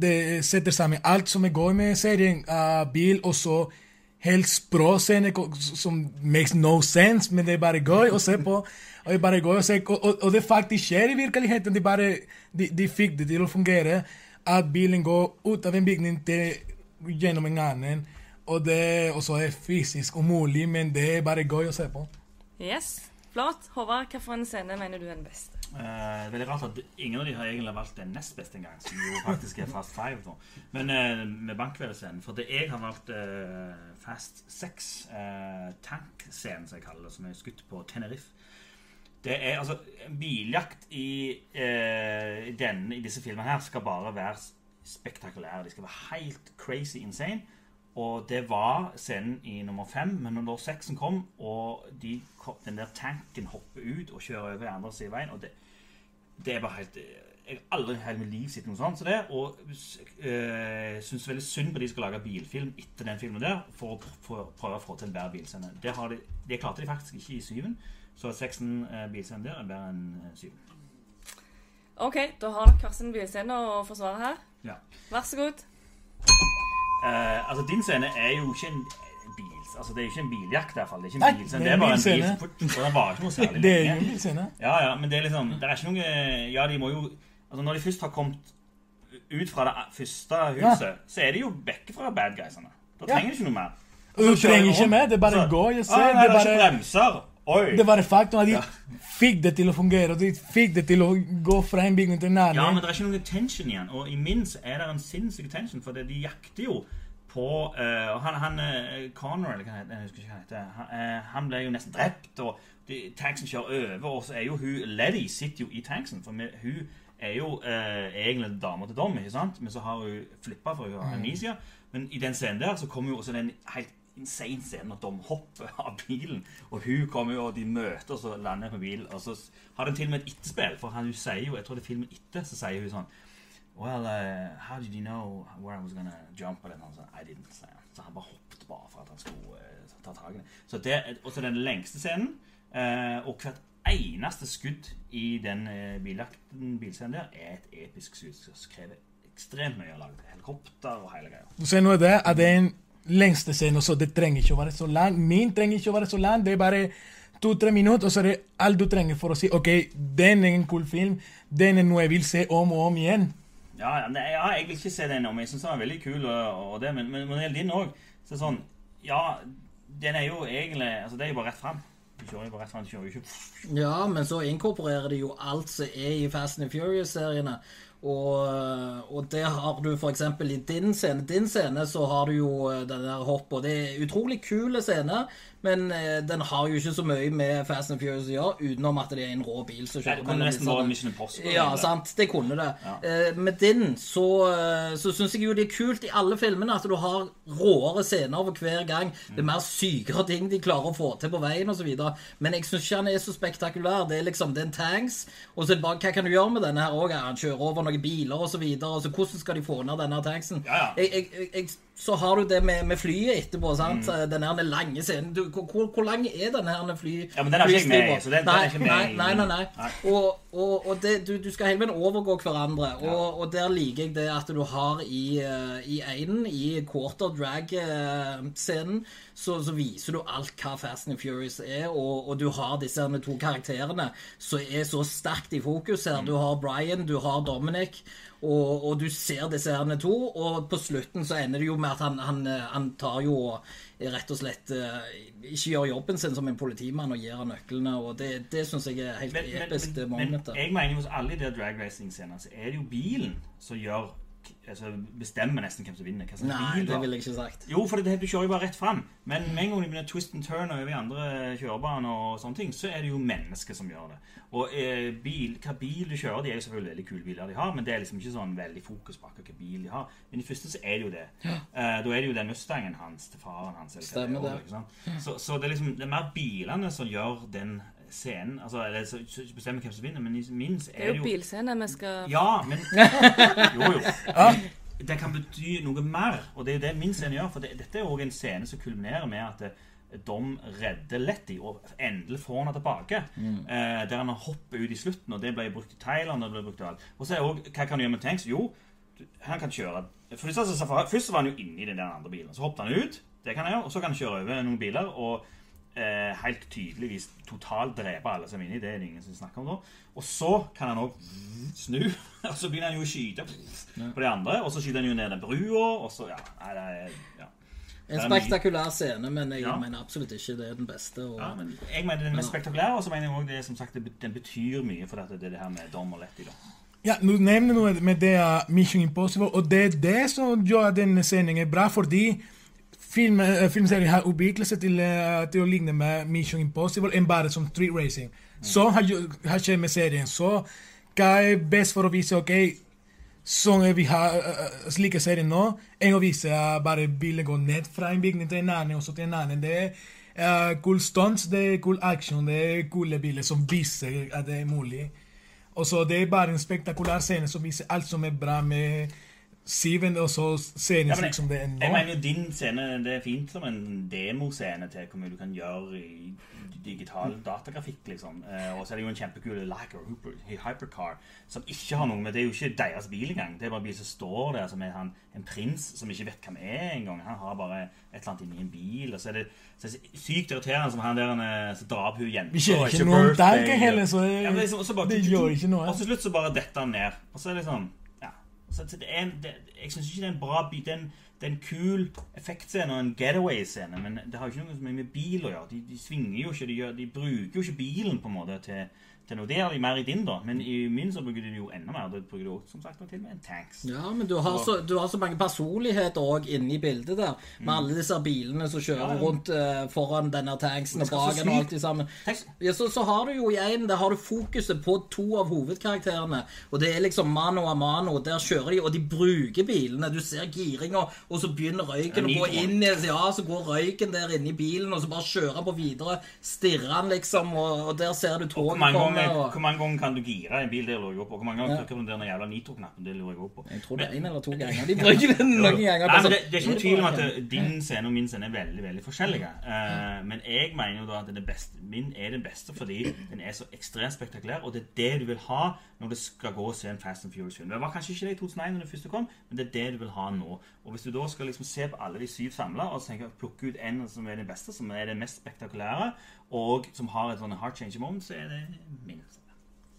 Det setter sammen alt som er gøy med serien. Uh, bil, og så helt språ scene som makes no sense, men det er bare gøy å se på. Og det er bare gøy å se, og, og, og det faktisk skjer i virkeligheten. De, bare, de, de fikk det til å fungere at bilen går ut av en bygning til gjennom en annen. Og det også er fysisk umulig, men det er bare gøy å se på. Yes, Flott. Håvard, hvilken scene mener du er den beste? Eh, veldig rart at ingen av de har egentlig valgt den nest beste engang, som jo faktisk er Fast 5. Da. Men eh, med bankveldescenen For det jeg har valgt eh, Fast 6, eh, tankscenen, som jeg kaller det, som er skutt på Tenerife. Det er altså biljakt i, eh, denne, i disse filmene her skal bare være spektakulære. De skal være helt crazy insane. Og det var scenen i nummer fem, men når seksen kom, og de, den der tanken hopper ut og kjører over andre siden av veien og det, det er bare helt Jeg har aldri hele mitt liv sett noe sånt som det. Og øh, syns veldig synd på de som skal lage bilfilm etter den filmen der, for å prøve å få til en bedre bilscene. Det, de, det klarte de faktisk ikke i syven. Så seksen eh, bilscene der er bedre enn eh, syven. OK, da har dere hver sin bilscene å forsvare her. Ja. Vær så god. Eh, altså, din scene er jo ikke en bil Altså, det er jo ikke en biljakt, i hvert fall. Det er ikke en Nei, bilscene. det er bare en bil. bilscene. som- Den varer ikke noe særlig Det er jo en bilscene. Ja, ja, men det er liksom Det er ikke noe Ja, de må jo Altså, når de først har kommet ut fra det første huset, så er de jo vekke fra bad guysene. Da trenger de ikke noe mer. Du trenger ikke mer, det bare så- å se. Ah, Det nei, det, det er ikke bremser. Oi. det var bare faktum at de Ja. fikk det til å fungere. De fikk det til å gå fra en bygning til en Ja, men det er ikke noen tension igjen. Og i minst er det en sinnssyk tension, for det, de jakter jo på uh, Han, han uh, Connor, eller hva heter, jeg husker ikke hva han heter, han, eh, han ble jo nesten drept, og de, tanksen kjører over, og så er jo hun Letty sitter jo i tanksen, for med, hun er jo eh, egentlig dama til Dom, ikke sant? Men så har hun flippa for hun har amnesia. Men i den scenen der så kommer jo også den helt insane scenen når Dom hopper av bilen, og hun kommer jo, og de møter, og så lander på bilen, og så har den til og med et etterspill, for han, hun sier jo, jeg tror det er filmen etter, så sier hun sånn Well, uh, how did you know where I was gonna jump? Den, han sa, I didn't, say. Så han bare hoppet bare for at han skulle uh, ta tak i det. Så det er også den lengste scenen, uh, og hvert eneste skudd i den bilakten, bilscenen der, er et episk skudd som krever ekstremt mye å lage. Helikopter og hele greia. Du ser nå det, at det er en lengste scene også. Det trenger ikke å være så lang. Min trenger ikke å være så lang. Det er bare to-tre minutter, og så er det alt du trenger for å si OK, den er en kul film. Den er noe jeg vil se om og om igjen. Ja, ja, jeg vil ikke se den om. Jeg syns den er veldig kul, og, og det, men, men gjelder din òg, så er det sånn Ja, den er jo egentlig Altså, det er jo bare rett fram. Ja, men så inkorporerer de jo alt som er i Fast and Furious-seriene. Og, og det har du f.eks. i din scene. Din scene så har du jo eh, den der hoppet. det er utrolig kule scener, men eh, den har jo ikke så mye med Fast and Furious å gjøre, utenom at det er en rå bil som Nei, kjører. Det kunne nesten vært Mission Impossible. Ja, eller? sant. Det kunne det. Ja. Eh, med den så, eh, så syns jeg jo det er kult i alle filmene at du har råere scener for hver gang. Det er mer sykere ting de klarer å få til på veien osv. Men jeg syns ikke han er så spektakulær. Det er liksom det er en tanks, og så er det bare Hva kan du gjøre med denne her òg? Han kjører over noen biler og så hvordan skal de få ned denne tanksen? Ja, ja. Jeg, jeg, jeg, så har du det med, med flyet etterpå. sant? Mm. Den lange scenen. Du, hvor, hvor- lang er den her fly... Ja, men den er ikke med så den- den er nei, ikke med nei, nei, nei, nei. Nei. Og, og, og det, du, du skal hele veien overgå hverandre. Og, og der liker jeg det at du har i, eh, i einen, i quarter drag-scenen, så, så viser du alt hva Fast and Furious er, og, og du har disse to karakterene som er så sterkt i fokus her. Du har Brian, du har Dominic, og, og du ser disse her to, og på slutten så ender det jo med at han, han, eh, han tar jo og rett og slett eh, ikke gjør jobben sin som en politimann og gir han nøklene, og det, det syns jeg er helt Men, men, episk, det men, men jeg mener hos alle de der drag racing-scenene, så er det jo bilen som gjør altså bestemmer nesten hvem som vinner. Hva slags Nei, bil det ville jeg ikke sagt. Jo, for det, du kjører jo bare rett fram. Men med en gang du begynner twist and turn over i andre kjørebaner, og sånne ting, så er det jo mennesker som gjør det. Og eh, bil, hva bil du kjører, de er jo selvfølgelig veldig kule biler de har, men det er liksom ikke sånn veldig fokus på akkurat hva bil de har. Men i første så er det jo det. Eh, da er det jo den Mustangen hans til faren hans. Stemmer det. er, sant? Så, så det er liksom det er mer bilene som gjør den scenen. Altså, eller så, så bestemmer hvem som vinner, men minst min Det er er det er jo bilscene vi skal ja, men Jo, jo. Det kan bety noe mer, og det er jo det min scene gjør. For det, dette er jo en scene som kulminerer med at eh, Dom redder Letty og endelig får henne tilbake. Eh, der han hopper ut i slutten, og det ble brukt i Thailand. Og det ble brukt i alt. Og så er òg Hva kan du gjøre med tanks? Jo, han kan kjøre for det Først var han jo inni den der andre bilen. Så hoppet han ut, det kan han gjøre, og så kan han kjøre over noen biler. og eh, helt tydeligvis totalt drepe alle som er inni. Det er det ingen som snakker om nå. Og så kan han òg snu, og så begynner han jo å skyte på de andre. Og så skyter han jo ned den brua, og så Ja. Nei, det er ja. En spektakulær scene, men jeg Ja. mener absolutt ikke det er den beste. Og, ja men jeg mener den er spektakulær, og så mener jeg også det som sagt, den betyr mye for dette, det det her med Dom og Letty. da. Ja, du nevner noe med det uh, Mission Impossible, og det er det som gjør at denne sendingen er bra, fordi film, uh, filmserien har utviklet seg til, uh, til å ligne med Mission Impossible enn bare som street racing. Så har, har skjedd med serien. Så hva er best for å vise ok, sånn vi har uh, slike serier nå, enn å vise uh, bare bilen går ned fra en bygning til en annen, og så til en annen. Det er uh, cool stunts, det er cool action, det er coole biler som viser at det er mulig. Og så det er bare en spektakulær scene som viser alt som er bra med Siven, og så scenen Ja, slik som det er Jeg mener jo din scene det er fint som en demoscene til hvor mye du kan gjøre i digital datagrafikk. liksom. Eh, og så er det jo en kjempekul Lager Hypercar som ikke har noe med Det er jo ikke deres bil engang. Det er bare en bil som står der, som er han, en prins som ikke vet hvem er engang. Han har bare et eller annet inni en bil. Og så er det, så er det sykt irriterende som han der eh, som drar opp hun jenta. Ikke, ikke noen dag heller, så ja, liksom, så bare, det gjør ikke noe. Og til slutt så bare detter han ned. Og så er det sånn en, det, jeg syns ikke det er en bra bil. Det er en, kul effektscene og en getaway-scene, men det har jo ikke noe med bil å gjøre. De, de svinger jo ikke, de, gjør, de bruker jo ikke bilen på en måte til, til noe. Det gjør de mer i din, da, men i min så bruker de det jo enda mer. Det bruker også, som sagt til og med en tanks. Ja, men du har, så, du har så mange personligheter òg inni bildet der. Med alle disse bilene som kjører Mm. Ja, ja. rundt uh, foran denne tanksen og bak og alt det sammen. Ja, så, så har du jo i en, der har du fokuset på to av hovedkarakterene. Og det er liksom mano a mano. Der kjører de, og de bruker bilene. Du ser giringa, og så begynner røyken å gå inn i Ja, så går røyken der inne i bilen, og så bare kjører han på videre. Stirrer han, liksom, og, og der ser du toget komme. Ganger, Og, hvor mange ganger kan du gire en bil? Det lurer jeg også på. Hvor mange ganger Ja. trykker du den jævla nitro-knappen? Det lurer jeg også på. jeg tror det er én eller to ganger. De bruker den noen ganger. Nei, men det, det er ikke tvil om at din scene og min scene er veldig veldig forskjellige. Eh, men jeg mener jo da at beste, min er den beste fordi den er så ekstremt spektakulær, og det er det du vil ha når du skal gå og se en Fast and Furious-film. Det var kanskje ikke det i 2001 når det første kom, men det er det du vil ha nå. Og hvis du da skal liksom se på alle de syv samla og plukke ut en som er den beste, som er den mest spektakulære, og som har et sånn heart change moment, så er det min.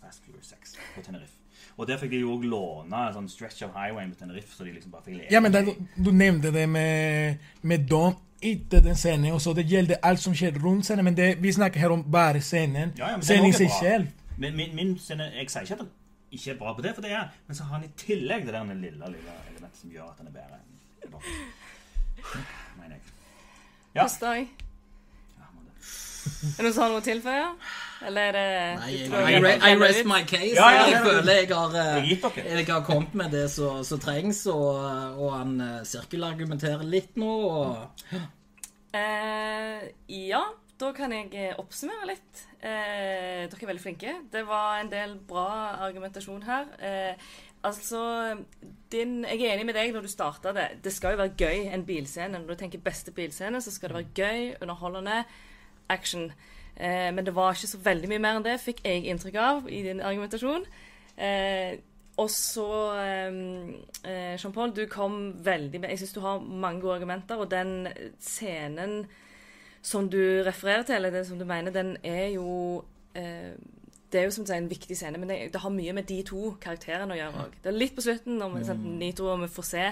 Fast Furious 6 på Tenerife. Og der fikk de jo òg låne en sånn stretch of highway på Tenerife, så de liksom bare fikk leke. Ja, men der, du nevnte det med, med Dom etter den scenen, og så det gjelder alt som skjer rundt scenen, men det, vi snakker her om bare scenen. Ja, ja, men den scenen i seg bra. selv. Men min, min scene, Jeg sier ikke at den ikke er bra på det, for det er men så har han i tillegg det der lille, lille elementet som gjør at den er bedre. enn. Mener jeg. Ja. Kosta jeg. Ja, må det. Er det noen som har noe å tilføye? Eller er det Nei, jeg, I, jeg I rest my case. Ja, ja, jeg ja. føler jeg har, eh, Jeg har jeg har kommet med det som trengs, og, og han eh, sirkelargumenterer litt nå. Og, Eh, ja, da kan jeg oppsummere litt. Eh, dere er veldig flinke. Det var en del bra argumentasjon her. Eh, altså din, Jeg er enig med deg når du starta det. Det skal jo være gøy, en bilscene. Når du tenker beste bilscene, så skal det være gøy, underholdende, action. Eh, men det var ikke så veldig mye mer enn det, fikk jeg inntrykk av i din argumentasjon. Eh, og så eh, Jean-Paul, du kom veldig med Jeg syns du har mange gode argumenter, og den scenen som du refererer til, eller det som du mener, den er jo eh, Det er jo som du sier en viktig scene, men det, det har mye med de to karakterene å gjøre òg. Det er litt på slutten, når vi, sant, Nitro, og vi får se,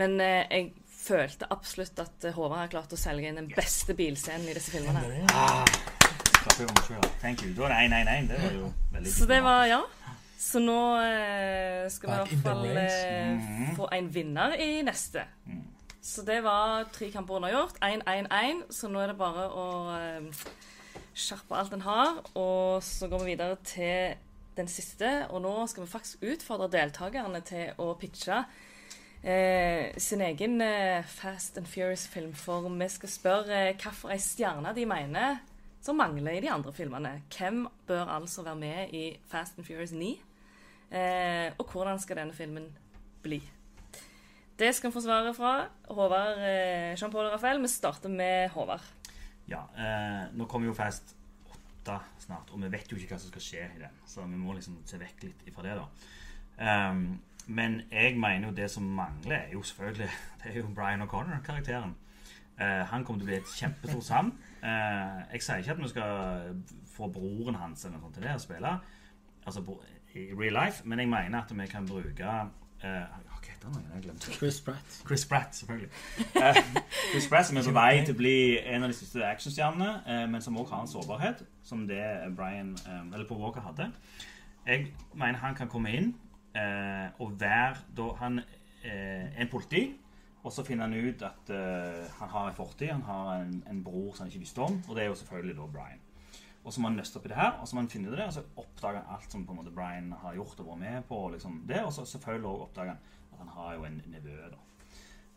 men eh, jeg følte absolutt at eh, Håvard har klart å selge inn den beste bilscenen i disse filmene. Klapper jeg for meg selv. Thank you. Da 1-1-1. Det var jo veldig Så det var Ja. Så nå eh, skal vi i hvert fall eh, få en vinner i neste. Så det var tre kamper unnagjort. 1-1-1. Så nå er det bare å eh, skjerpe alt en har. Og så går vi videre til den siste. Og nå skal vi faktisk utfordre deltakerne til å pitche eh, sin egen eh, Fast and Furious-film. For vi skal spørre eh, hvilken stjerne de mener som mangler i de andre filmene. Hvem bør altså være med i Fast and Furious 9? Eh, og hvordan skal denne filmen bli? Det skal vi få svaret fra Håvard, eh, Jean-Paul og Raphael. Vi starter med Håvard. Ja, eh, nå kommer jo Fast 8 snart, og vi vet jo ikke hva som skal skje i den. Så vi må liksom se vekk litt ifra det, da. Ehm, men jeg mener jo det som mangler, er jo selvfølgelig Det er jo Brian O'Connor-karakteren. Uh, han kommer til å bli et kjempestort savn. Uh, jeg sier ikke at vi skal få broren hans eller noe sånt til det å spille, altså i real life, men jeg mener at vi kan bruke eh? Jeg Chris Pratt. Chris Pratt, selvfølgelig. Uh, Chris Pratt som er på vei til å bli en av de siste actionstjernene, uh, men som også har en sårbarhet, som det Brian, um, eller Paul Walker hadde. Jeg mener han kan komme inn eh, å være da han eh, er en politi, og så finner han ut at eh, han har en fortid, han har en, en bror som han ikke visste om, og det er jo selvfølgelig da Brian. Og så må han nøste opp i det her, og så må han finne det, og så oppdager han alt som på en måte Brian har gjort og vært med på. Liksom det, Og så selvfølgelig også oppdager han at han har jo en nevø. da.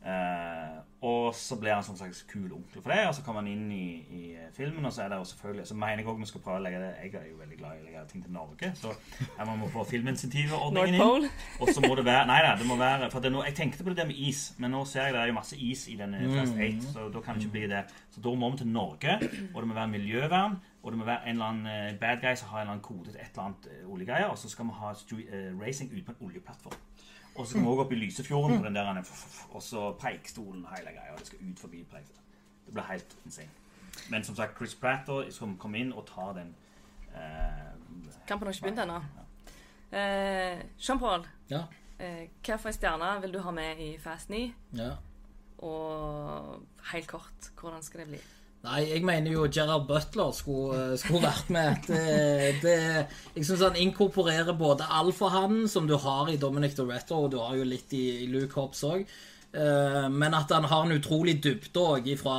Eh, og så blir han som slags kul onkel for det, og så kommer han inn i, i filmen, og så er det jo selvfølgelig Så mener jeg også vi skal prøve å legge det Jeg er jo veldig glad i å legge ting til Norge, så her må få filminsentivordningen inn. Og så må det være Nei da, det må være For det er noe, jeg tenkte på det der med is, men nå ser jeg det er jo masse is i denne Fast 8, så da kan det ikke bli det. Så da må vi til Norge, og det må være miljøvern, og det må være en eller annen eh, bad guy som har en eller annen kode til et eller annet eh, oljegreier, og så skal vi ha eh, racing ut på en oljeplattform. Og så kommer vi også opp i Lysefjorden på den der, f- og så Preikstolen og hele greia, og det skal ut forbi Preikstolen. Det blir helt insane. Men som sagt, Chris Pratt som kommer inn og tar den eh, Kampen har ikke begynt ennå. Eh, Jean-Paul, Ja. eh, hvilken stjerne vil du ha med i Fast 9? ja. Og helt kort, hvordan skal det bli? Nei, jeg mener jo Gerard Butler skulle, eh, skulle vært med. Det, det, jeg syns han inkorporerer både alfahannen, som du har i Dominic Doretto, og du har jo litt i, i Luke Hobbs òg. Men at han har en utrolig dybde òg fra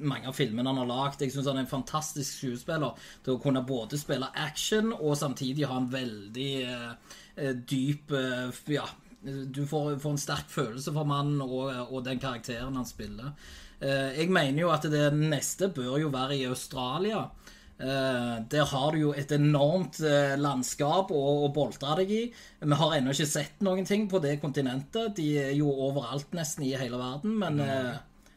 mange av filmene han har lagd. Jeg syns han er en fantastisk skuespiller til å kunne både spille action og samtidig ha en veldig eh, eh, dyp eh, Ja, du får, får en sterk følelse for mannen og, og den karakteren han spiller. Eh, Jeg mener jo at det neste bør jo være i Australia. Eh, der har du jo et enormt eh, landskap å, å boltre deg i. Vi har ennå ikke sett noen ting på det kontinentet. De er jo overalt nesten i hele verden, men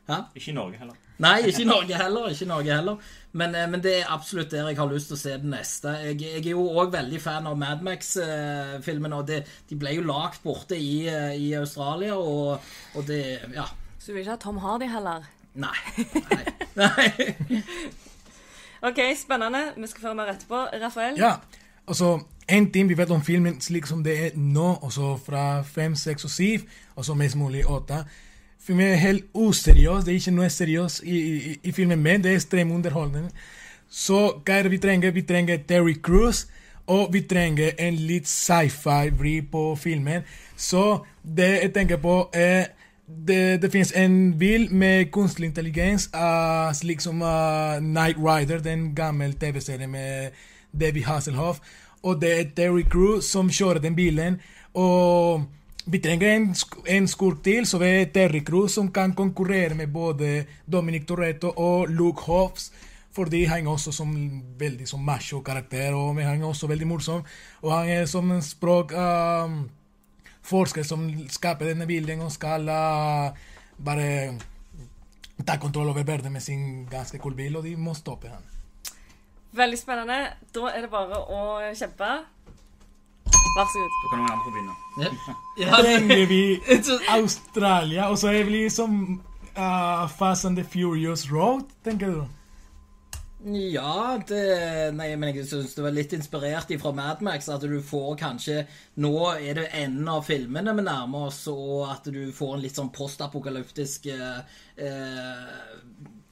Hæ? Ikke i Norge heller. Nei, ikke i Norge heller. ikke i Norge heller. Men, men det er absolutt der jeg har lyst til å se det neste. Jeg, jeg er jo òg veldig fan av Madmax-filmene. og det, De ble jo lagd borte i, i Australia, og, og det Ja. Så du vil ikke ha Tom Hardy heller? Nei. Nei. Nei. OK, spennende. Vi skal føre mer etterpå. Rafael? Ja, altså en ting vi vet om filmen slik som det er nå, også fra fem, seks og syv, og så mest mulig åtte. Filmen er helt useriøs, det er ikke noe seriøst i, i, i filmen, men det er ekstremt underholdende. Så hva er det vi trenger? Vi trenger Terry Crews, og vi trenger en litt sci-fi-vri på filmen. Så det jeg tenker på, er det, det finnes en bil med kunstig intelligens, uh, slik som uh, Night Rider, den gamle TV-serien med David Hasselhoff. Og det er Terry Crews som kjører den bilen. Og vi trenger en, en skurk til, så det er Terry Crews som kan konkurrere med både Dominic Toretto og Luke Hobbs. Fordi han er også som veldig som macho-karakter, og han er også veldig morsom. Og han er som en språk um, forskere som skaper denne bilden og skal uh, bare ta kontroll over verden med sin ganske kule bil, og de må stoppe han. Veldig spennende. Da er det bare å kjempe. Vær så god. Da kan noen andre få begynne. Ja. Ja, Trenger vi Australia, og så er vi som uh, Fast and the Furious Road, tenker du? Ja, det, nei, men jeg syns det var litt inspirert fra Mad Max. At du får kanskje Nå er det enden av filmene vi nærmer oss, og at du får en litt sånn postapokalyptisk eh, eh,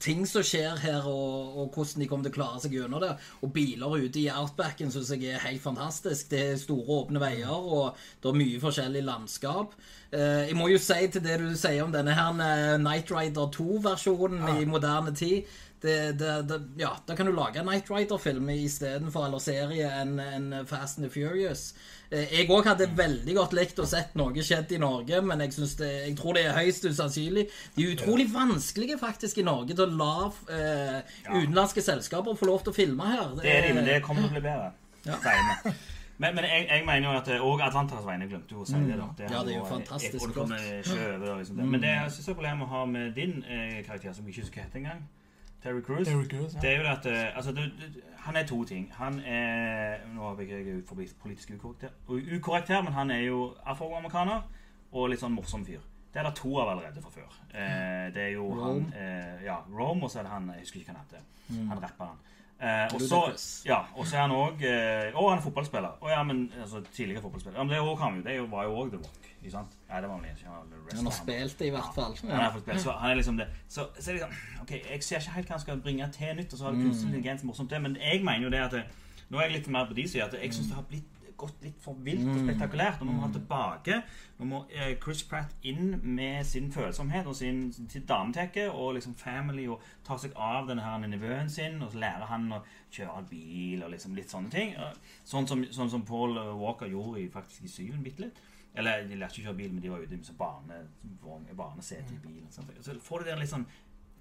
ting som skjer her, og, og hvordan de kommer til å klare seg gjennom det. Og biler ute i outbacken syns jeg er helt fantastisk. Det er store, åpne veier, og det er mye forskjellig landskap. Eh, jeg må jo si til det du sier om denne her eh, Night Rider 2-versjonen i moderne tid det, det, det, ja, da kan du lage en Night Rider-film istedenfor eller serie enn en Fast and the Furious. Eh, Jeg òg hadde veldig godt likt å sett noe skjedd i Norge, men jeg, det, jeg tror det er høyst usannsynlig. De er utrolig vanskelige faktisk i Norge til å la eh, utenlandske selskaper få lov til å filme her. Det er de, men det kommer til å bli bedre. Ja. Men, men jeg, jeg mener jo at Og Atlanterhavs vegne glemte jo å si det. da Ja, det er jo fantastisk det over, liksom. Men det jeg synes er problemet å ha med din eh, karakter, som jeg ikke husker hva heter engang, Terry Cruise, Terry Crews, det er jo at eh, altså, du, du, Han er to ting. Han er Nå har jeg ikke forbi politisk ukorrekt her, ukorrekt her, men han er jo afroamerikaner og litt sånn morsom fyr. Det er det to av allerede fra før. Eh, det er jo Rome. han eh, Ja, Rome, og så er det han Jeg husker ikke hva han heter. Han rapper rapperen. Eh, og så ja, er han òg eh, Å, han er fotballspiller. Å ja, men altså, tidligere fotballspiller. Ja, men det òg han jo. Det var jo òg The Rock. Ikke sant? Nei, det var han ikke. Han, Han har han. spilt det, i hvert fall. Han er, fått spilt, så han er liksom det. Så, så er det liksom Ok, jeg ser ikke helt hva han skal bringe til nytt, og så har det kunstig intelligens morsomt det, men jeg mener jo det at det, Nå er jeg litt mer på de sida at jeg syns det har blitt gått litt for vilt og spektakulært. Og nå må ha tilbake Nå må eh, Chris Pratt inn med sin følsomhet og sin, sitt dametekke og liksom family og ta seg av denne her nevøen sin, og så lærer han å kjøre bil og liksom litt sånne ting. Sånn som, sånn som Paul Walker gjorde i, faktisk i syven bitte litt. Eller de lærte ikke å kjøre bil, men de var ute med barnesete barne i bilen. Sånn. Så får du den litt sånn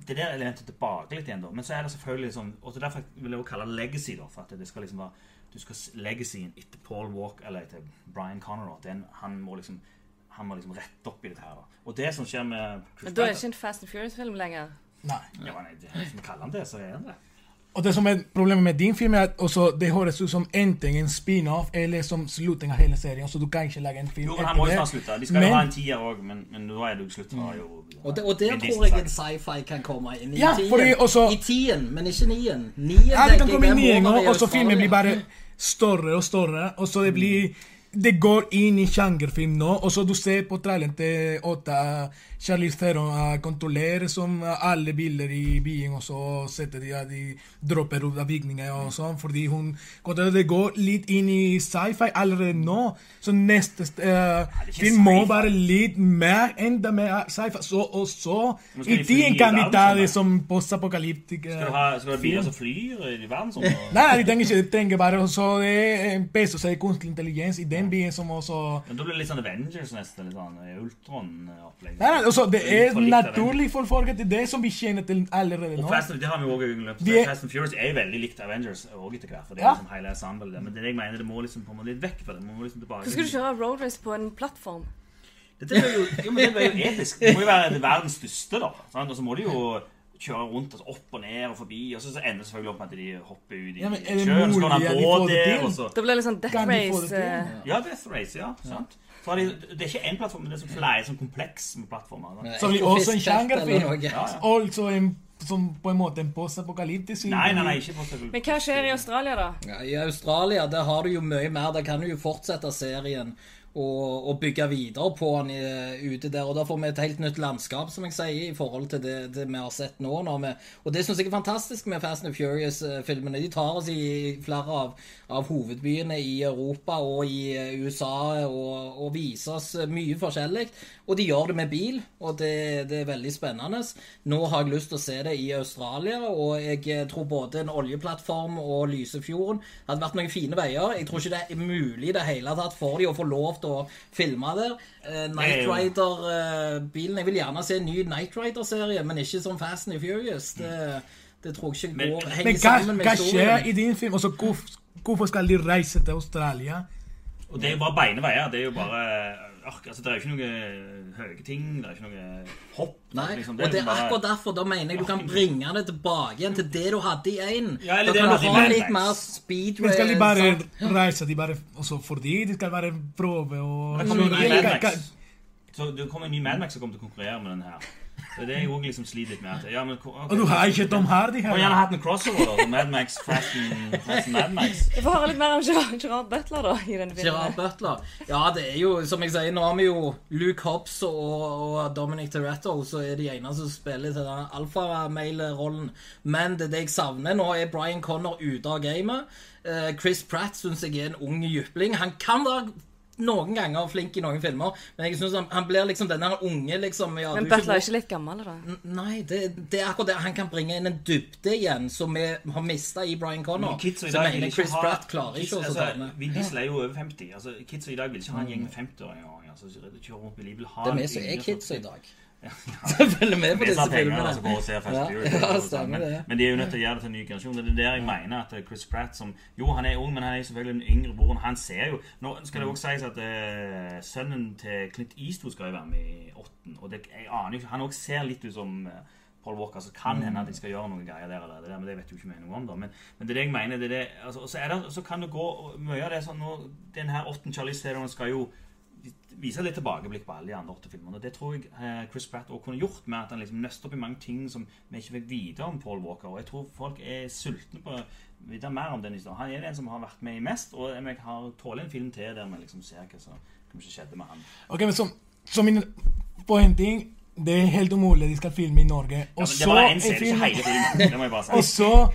det der elementet tilbake litt igjen, da. Men så er det selvfølgelig sånn Og derfor vil jeg også kalle det legacy, da. For at det skal liksom være Du skal legacyen etter Paul Walk eller etter Brian Connor. da, Den, han må liksom Han må liksom rette opp i dette her. da. Og det som skjer med Chris Men da er det ikke en Fast and Furious-film lenger. Nei. ja, nei det, Hvis vi kaller han det, så er han det. Og det som er problemet med din film, er at også, det høres ut som enten en spin-off eller som slutten av hele serien. Så du kan ikke lage en film Jo, han må jo etter snart slutte. De skal jo Men- ha en tier òg, men, men nå er det jo slutt. Har jo, Og, det, og der tror jeg en sci-fi kan komme inn. I Ja, tien. fordi også- I tien, men ikke nien. Nien Ja, det kan komme i nien, og så filmen blir bare større og større. Og så det blir Det går inn i sjangerfilm nå. Og så du ser på traileren til Åtta Charlize Theron uh, kontrollerer som uh, alle biler i byen, og så setter de at de dropper ut av bygninger og sånn, fordi hun kontrollerer Det går litt inn i sci-fi allerede nå. Så neste uh, film må være litt mer, enda mer sci-fi. Så, og så I de tiden kan vi ta det som postapokalyptisk Skal du ha, skal biler som flyr i verdensrommet? Nei, nei, de trenger ikke, de trenger bare så det er en å det kunstig intelligens i den byen som også Men da blir det litt sånn Avengers neste. Litt sånn eh, Ultron-opplegg. Altså, det er naturlig for folk at det er det som vi kjenner til allerede Og nå. Fast, det har vi også glemt. Vi er- Fast and Furious er jo veldig likt Avengers også etter hvert. For det er Ja. liksom hele ensemble der. Men det jeg mener, det må liksom komme litt vekk fra det. Man må liksom tilbake Hvordan skal du kjøre road race på en plattform? Dette er jo, jo, men det er jo episk. Det må jo være verdens største, da. Sant? Og så må de jo kjøre rundt altså opp og ned og forbi. Og så, så ender det selvfølgelig opp med at de hopper ut i Ja, men det sjøen. Så går han de på det der, og så Da blir litt sånn Death de det Race. eh, Ja, Death Race, ja. sant? Så har de, det er ikke én plattform, men det er så flere sånn kompleks med plattformer. Da. Så blir også en sjangerfilm. Ja, ja. Altså en, som på en måte en postapokalyptisk Nei, nei, nei, ikke postapokalyptisk. Men hva skjer i Australia, da? Ja, I Australia der har du jo mye mer. Der kan du jo fortsette serien og, og bygge videre på den i, ute der. Og da får vi et helt nytt landskap, som jeg sier, i forhold til det, det vi har sett nå. Når vi, og det syns jeg er fantastisk med Fast and Furious-filmene. De tar oss i flere av, av hovedbyene i Europa og i eh, USA og, og vises mye forskjellig. Og de gjør det med bil, og det, det er veldig spennende. Nå har jeg lyst til å se det i Australia, og jeg eh, tror både en oljeplattform og Lysefjorden hadde vært noen fine veier. Jeg tror ikke det er mulig i det hele tatt for de å få lov til å filme der. Eh, Night Rider-bilen Jeg vil gjerne se en ny Night Rider-serie, men ikke som Fast and Furious. Det, det tror jeg ikke går Men henger hva, sammen med hva skjer i din film? Altså, hvor, hvorfor skal de reise til Australia? Og det er jo bare beine veier. Det er jo bare ark, altså, Det er jo ikke noe høye ting, det er ikke noe hopp. Nei, liksom. og det er bare- akkurat derfor da mener jeg du kan bringe det tilbake igjen til det du hadde i én. Ja, da kan du du ha litt mer speedway. Men skal de bare reise de bare, også fordi de skal bare prøve og Det. Så det kommer en ny Mad Max som kommer til å konkurrere med den her. Det er det jeg også liksom sliter litt med. At, ja, men, okay, Og du har ikke de her, de Kunne gjerne her. hatt en crossover. da, Madmax, Mad Max, Fast and, Mad Max. Vi får høre litt mer om Gerard, Gerard Butler da, i denne filmen. Gerard. Butler. Ja, det er jo, som jeg sier, nå har vi jo Luke Hobbs og, og Dominic Toretto, så er de eneste som spiller til den alfamail-rollen. Men det, det jeg savner nå, er Brian Connor ute av gamet. Eh, Chris Pratt syns jeg er en ung jypling. Han kan være noen ganger flink i noen filmer, men jeg synes han, han blir liksom denne unge, liksom ja, Men du er Butler er ikke litt gammel, da? Nei, det, det er akkurat det. Han kan bringe inn en dybde igjen som vi har mista i Brian Connor. Men kids i dag vil Chris ha Pratt klarer kids- ikke å ta altså, med. Vin Diesel er jo over 50. Altså, kids i dag vil ikke ha en gjeng med 50-åringer. Altså, med vil ha Det er vi som er kids i dag. Som følger med på disse filmene. går og ser Fast Ja, ja, stemmer men, men de er jo nødt til å gjøre det til en ny generasjon. Det er der jeg mener at eh, Chris Pratt som Jo, han er ung, men han er selvfølgelig den yngre broren. Han ser jo Nå skal det også sies at uh, sønnen til Clint Eastwood skal jo være med i åtten. Og det, jeg aner ikke Han også ser litt ut som uh, Paul Walker, så kan hende at de skal gjøre noen greier der eller der, men det vet jo ikke noe om. da Men, men det er det jeg mener. Det er det, altså, så, er det, så kan det gå Mye av det sånn nå Den her åtten Charlie Theron skal jo vise litt tilbakeblikk på alle de andre åtte filmene. Det tror jeg eh, Chris Pratt også kunne gjort med at han liksom nøster opp i mange ting som vi ikke fikk vite om Paul Walker. Og jeg tror folk er sultne på å vite mer om den historien. Han er den som har vært med i mest, og jeg har tåler en film til der vi liksom ser hva som skjedde med han. Ok, men som, så min, på det er helt umulig de skal filme i Norge. Og ja, så en er serie, ikke hele filmen. Det må jeg bare si. Og så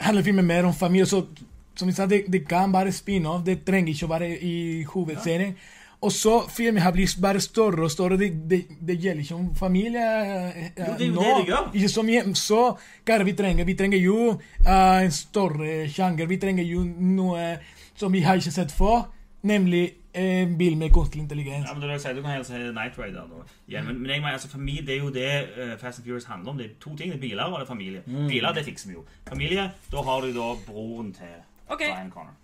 handler filmen mer om familie. Så, som jeg sa, det, det kan være spin-off. Det trenger ikke å være i hovedserien. Og så filmen har blitt bare større og større. Det, det, det gjelder ikke om familie eh, Jo, det nå. det det. Ikke så mye. Så hva er det vi trenger? Vi trenger jo uh, en større sjanger. Vi trenger jo noe som vi har ikke sett før. Nemlig en bil med kunstig intelligens. Ja, men det det jeg Du kan heller si Night Raider. Da. Ja, Men, men jeg mener, altså, familie, det er jo det eh, Fast and Furious handler om. Det er to ting. Det er biler og det er familie. Biler det fikser vi jo. Familie, da har du da broren til okay. Brian Connor.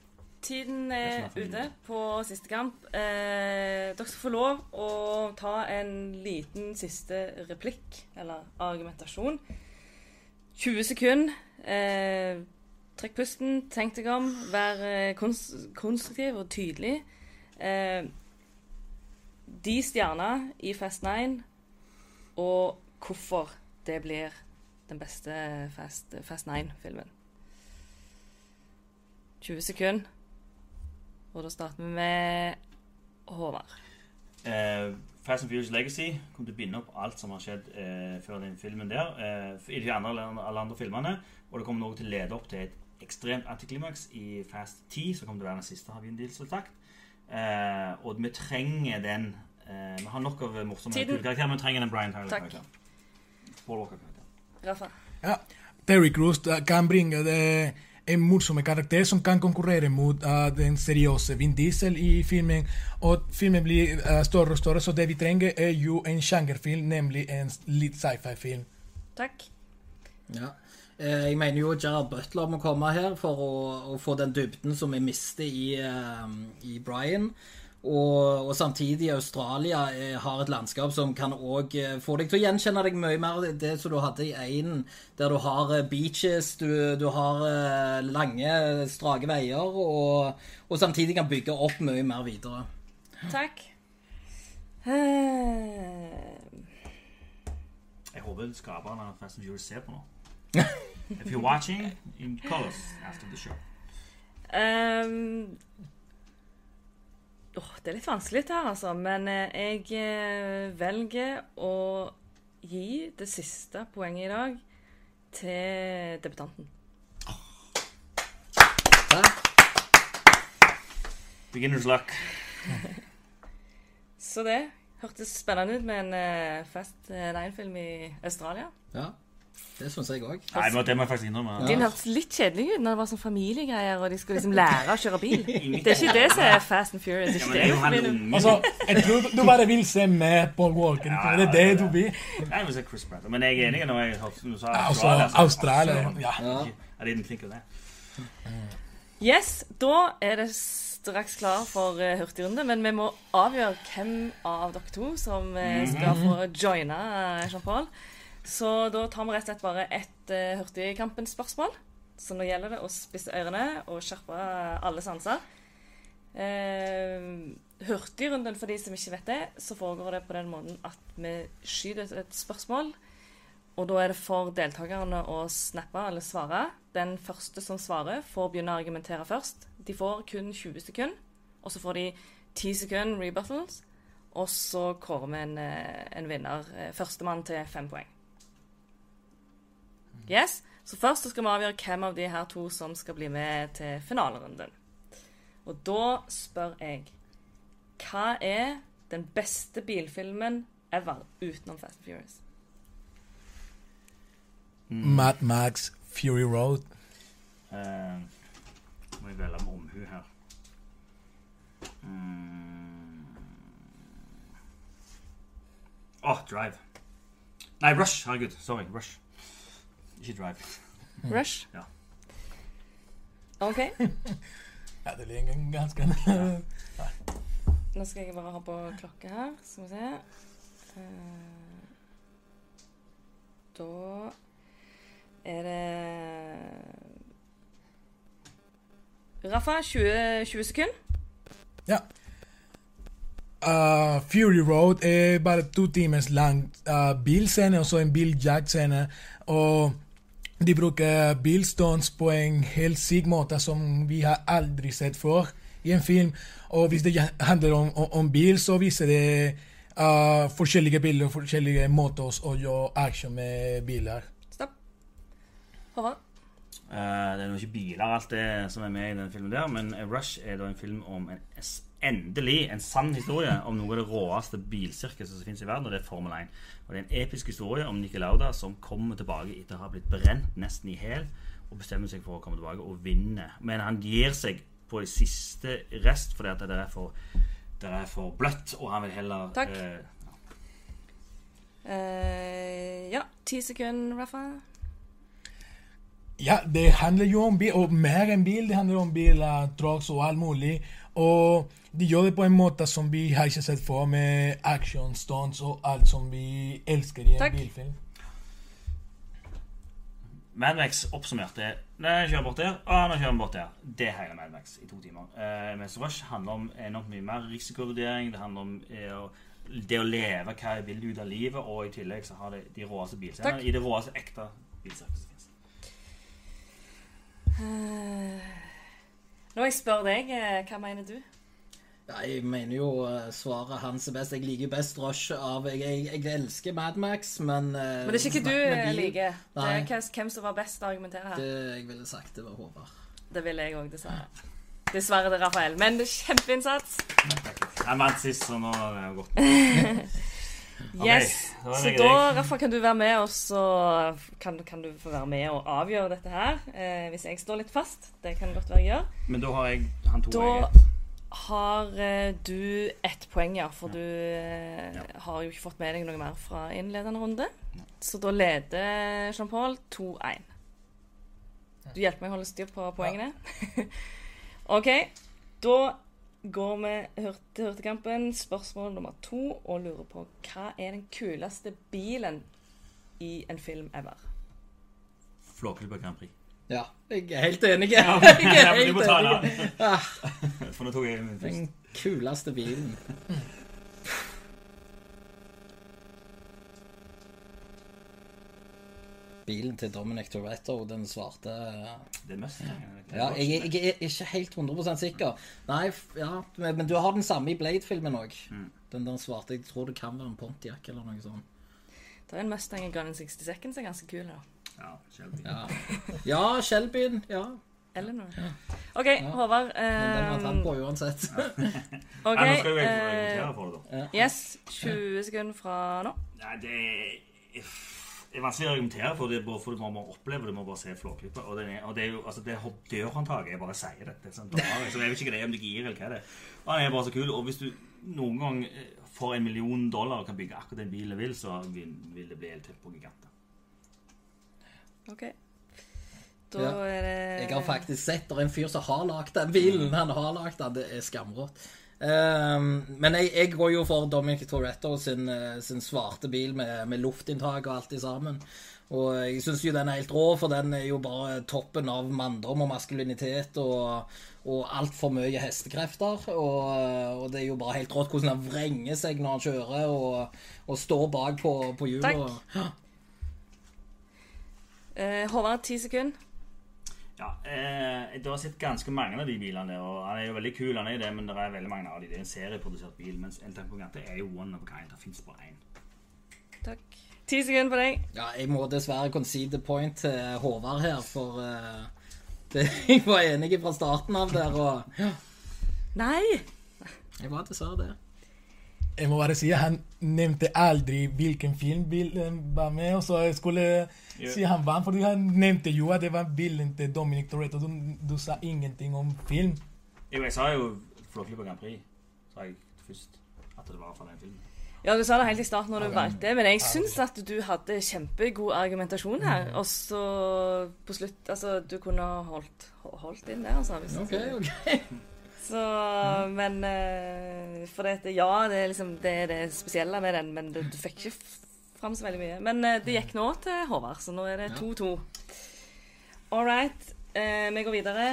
Tiden er er ute på siste kamp. Eh, dere skal få lov å ta en liten siste replikk, eller argumentasjon. 20 sekunder. Eh, trekk pusten, tenk deg om, vær konst konstruktiv og tydelig. Eh, de stjerner i Fast 9, og hvorfor det blir den beste Fast, Fast 9-filmen. 20 sekunder. Og da starter vi med Håvard. Eh, Fast and Furious Legacy kommer til å binde opp alt som har skjedd eh, før den filmen der. Eh, I de andre, alle andre filmene. Og det kommer noe til å lede opp til et ekstremt antiklimaks i Fast 10, som kommer til å være den siste sagt. Eh, og vi trenger den eh, Vi har nok av morsomme karakterer, men vi trenger den Brian Tyler-karakteren. Paul Walker-karakteren. Rafa. Ja, Terry Crews eh, kan bringe det en morsomme karakter som kan konkurrere mot uh, den seriøse Vin Diesel i filmen. Og filmen blir uh, større og større, så det vi trenger, er jo en sjangerfilm, nemlig en litt sci-fi-film. Takk. Ja. Eh, Jeg mener jo Gerard Butler må komme her for å, å få den dybden som vi mister i, eh, i Brian. Og, og samtidig Australia eh, har et landskap som kan òg eh, få deg til å gjenkjenne deg mye mer det, det som du hadde i einen, der du har eh, beaches, du, du har eh, lange, strake veier, og, og samtidig kan bygge opp mye mer videre. Takk. Jeg håper skaperne av Fast and Furious ser på nå. If you're watching, in colors after the show. ehm, åh, det er litt vanskelig her, altså. Men eh, jeg eh, velger å gi det siste poenget i dag til debutanten. Beginner's luck. Så det hørtes spennende ut med en eh, Fast Nine-film i Australia. Ja, det syns jeg òg. Nei, men det må jeg faktisk innrømme. Din hørtes litt kjedelig ut når det var sånn familiegreier, og de skulle liksom lære å kjøre bil. Det er ikke det som er Fast and Furious. Ja, det er det. Altså, jeg tror du bare vil se med Paul Walken. Ja, det er det ja, ja. du vil. Jeg vil si Chris Pratt. Men jeg er enig når jeg hørte du sa så- Australia, ja. Ja. I didn't think of that. Yes, da er det straks klar for eh, hurtigrunde, men vi må avgjøre hvem av dere to som eh, skal få joine eh, Jean-Paul. Så da tar vi rett og slett bare et uh, Hurtigkampen-spørsmål. Så nå gjelder det å spisse ørene og skjerpe alle sanser. Uh, hurtigrunden, for de som ikke vet det, så foregår det på den måten at vi skyter et- spørsmål. Og da er det for deltakerne å snappe eller svare. Den første som svarer, får begynne å argumentere først. De får kun 20 sekunder, og så får de 10 sekunder rebuttals. Og så kårer vi en, eh, en vinner. eh, Førstemann til fem poeng. Yes. Så først så skal vi avgjøre hvem av de her to som skal bli med til finalerunden. Og da spør jeg Hva er den beste bilfilmen ever utenom Fast and Furious? Mad Max Fury Road. Uh, må jeg velge med omhu her. Mm. Åh, Drive. Nei, Rush. Herregud. Sorry. Rush. Ikke Drive. Rush? Ja. OK. Ja, det ligger ganske Nå skal jeg bare ha på klokke her. Skal vi se. Eh, Da er det Rafa, 20, 20 sekunder. Ja. Uh, Fury Road er bare to timers lang uh, bilscene og så en biljaktscene. Og de bruker bilstunts på en helt syk måte som vi har aldri sett før i en film. Og hvis det handler om, om, om bil, så viser det uh, forskjellige bilder og forskjellige måter å gjøre action med biler. Stopp. Håvard. Uh, det er jo ikke biler alt det som er med i den filmen der, men Rush er da en film om en, s- endelig en sann historie om noe av det råeste bilsirkuset som finnes i verden, og det er Formel 1. Og det er en episk historie om Niki Lauda som kommer tilbake etter å ha blitt brent nesten i hæl, og bestemmer seg for å komme tilbake og vinne. Men han gir seg på det siste rest fordi at det er for, det er for bløtt, og han vil heller Takk. eh, uh, ja, ti sekunder, Rafa. Ja, det handler jo om bil, og mer enn bil. Det handler om biler, trucks og alt mulig. Og de gjør det på en måte som vi har ikke sett for med action, stunts og alt som vi elsker i en Takk. bilfilm. Mad Max oppsummert er Nei, kjører bort der. Ah, nå kjører vi bort der. Det er hele Mad Max i to timer. Eh, mens Rush handler om enormt mye mer risikovurdering. Det handler om eh, det å leve hva jeg vil ut av livet, og i tillegg så har det de råeste bilscenene i det råeste ekte bilsettet som finnes. Eh, Nå jeg spør deg, eh, hva mener du? Ja, jeg mener jo eh, svaret hans er best. Jeg liker best Rush av Jeg, jeg, jeg elsker Mad Max, men eh, Men det er ikke hva du liker. Det er hvem- hvem som var best å argumentere her. Det jeg ville sagt, det var Håvard. Det ville jeg òg, dessverre. Dessverre til Rafael. Men det er kjempeinnsats. Jeg vant sist, så nå er det gått godt. Yes. er Så da, Raffa, Rafa, kan du være med, og så kan, kan du få være med og avgjøre dette her. Eh, hvis jeg står litt fast. Det kan godt være jeg gjør. Men da har jeg han to Da har eh, du ett poeng, ja. For du eh, Ja. har jo ikke fått med deg noe mer fra innledende runde. Så da leder Jean-Paul 2-1. Du hjelper meg å holde styr på poengene? OK. Da går vi til Hurtigkampen. Spørsmål nummer to og lurer på hva er den kuleste bilen i en film ever? Flåklypa Grand Prix. Ja, jeg er helt enig. Ja, Jeg er men du helt må ta enig. den. For nå tok jeg min først. Den kuleste bilen. Bilen til Dominic Toretto, den svarte Det er Mustang. Ja, jeg, jeg er ikke helt 100 sikker. Nei, ja, men du har den samme i Blade-filmen òg. Den der svarte Jeg tror det kan være en Pontiac eller noe sånt. Det er en Mustang Gun in 60 Seconds. er ganske kul. da. Ja, Shelbyen. Ja, ja Shelbyen. Ja. Eller noe. OK, Håvard. eh, den var tatt på uansett. OK. Nei, nå skal jo jeg eh, argumentere for det, da. yes, 20 sekunder fra nå. Nei, det er, det er vanskelig å argumentere for det, bare for du må bare oppleve det, må bare se Flåklypa. Og, er- og det er jo, altså det dørhåndtaket, jeg bare sier det. det er sånn, så jeg vet ikke hva det er, om det gir eller hva det er. Og han er bare så kul, og hvis du noen gang eh, får en million dollar og kan bygge akkurat den bilen du vil, så vil, vil det bli helt på giganter. OK. Da Ja. er det Jeg har faktisk sett det er en fyr som har lagd den bilen. Han har lagd den. Det er skamrått. Ehm, men jeg, jeg går jo for Dominic Toretto sin, eh, sin svarte bil med, med luftinntak og alt i sammen. Og jeg syns jo den er helt rå, for den er jo bare toppen av manndom og maskulinitet og, og altfor mye hestekrefter. Og, og det er jo bare helt rått hvordan han vrenger seg når han kjører og, og står bak på, på hjulet. Takk. Eh, Håvard, ti sekunder. Ja, eh, Du har sett ganske mange av de bilene, og han er jo veldig kul, han er det, men det er veldig mange av de. Det er en serieprodusert bil, mens El Tempo Gigante er jo one of a kind. Det fins bare én. Takk. Ti sekunder på deg. Ja, jeg må dessverre concede point til Håvard her, for uh, det, jeg var enig fra starten av der, og ja, Nei! jeg var dessverre det. Jeg må bare si at han nevnte aldri hvilken film bilen var med, og så jeg skulle jeg si han vant, fordi han nevnte jo at det var bilen til Dominic Toretto. Du, du sa ingenting om film. Jo, jeg sa jo Flåklypa Grand Prix, sa jeg først. At det var fra den filmen. Ja, du sa det helt i starten når du valgte, men jeg syns at du hadde kjempegod argumentasjon her. Mm. Og så på slutt Altså, du kunne holdt, holdt inn der, altså. Hvis OK, OK. Så Men uh, For det, ja, det er liksom det, er det spesielle med den, men du, du fikk ikke fram så veldig mye. Men uh, det gikk nå til Håvard, så nå er det 2-2. All right. Uh, vi går videre.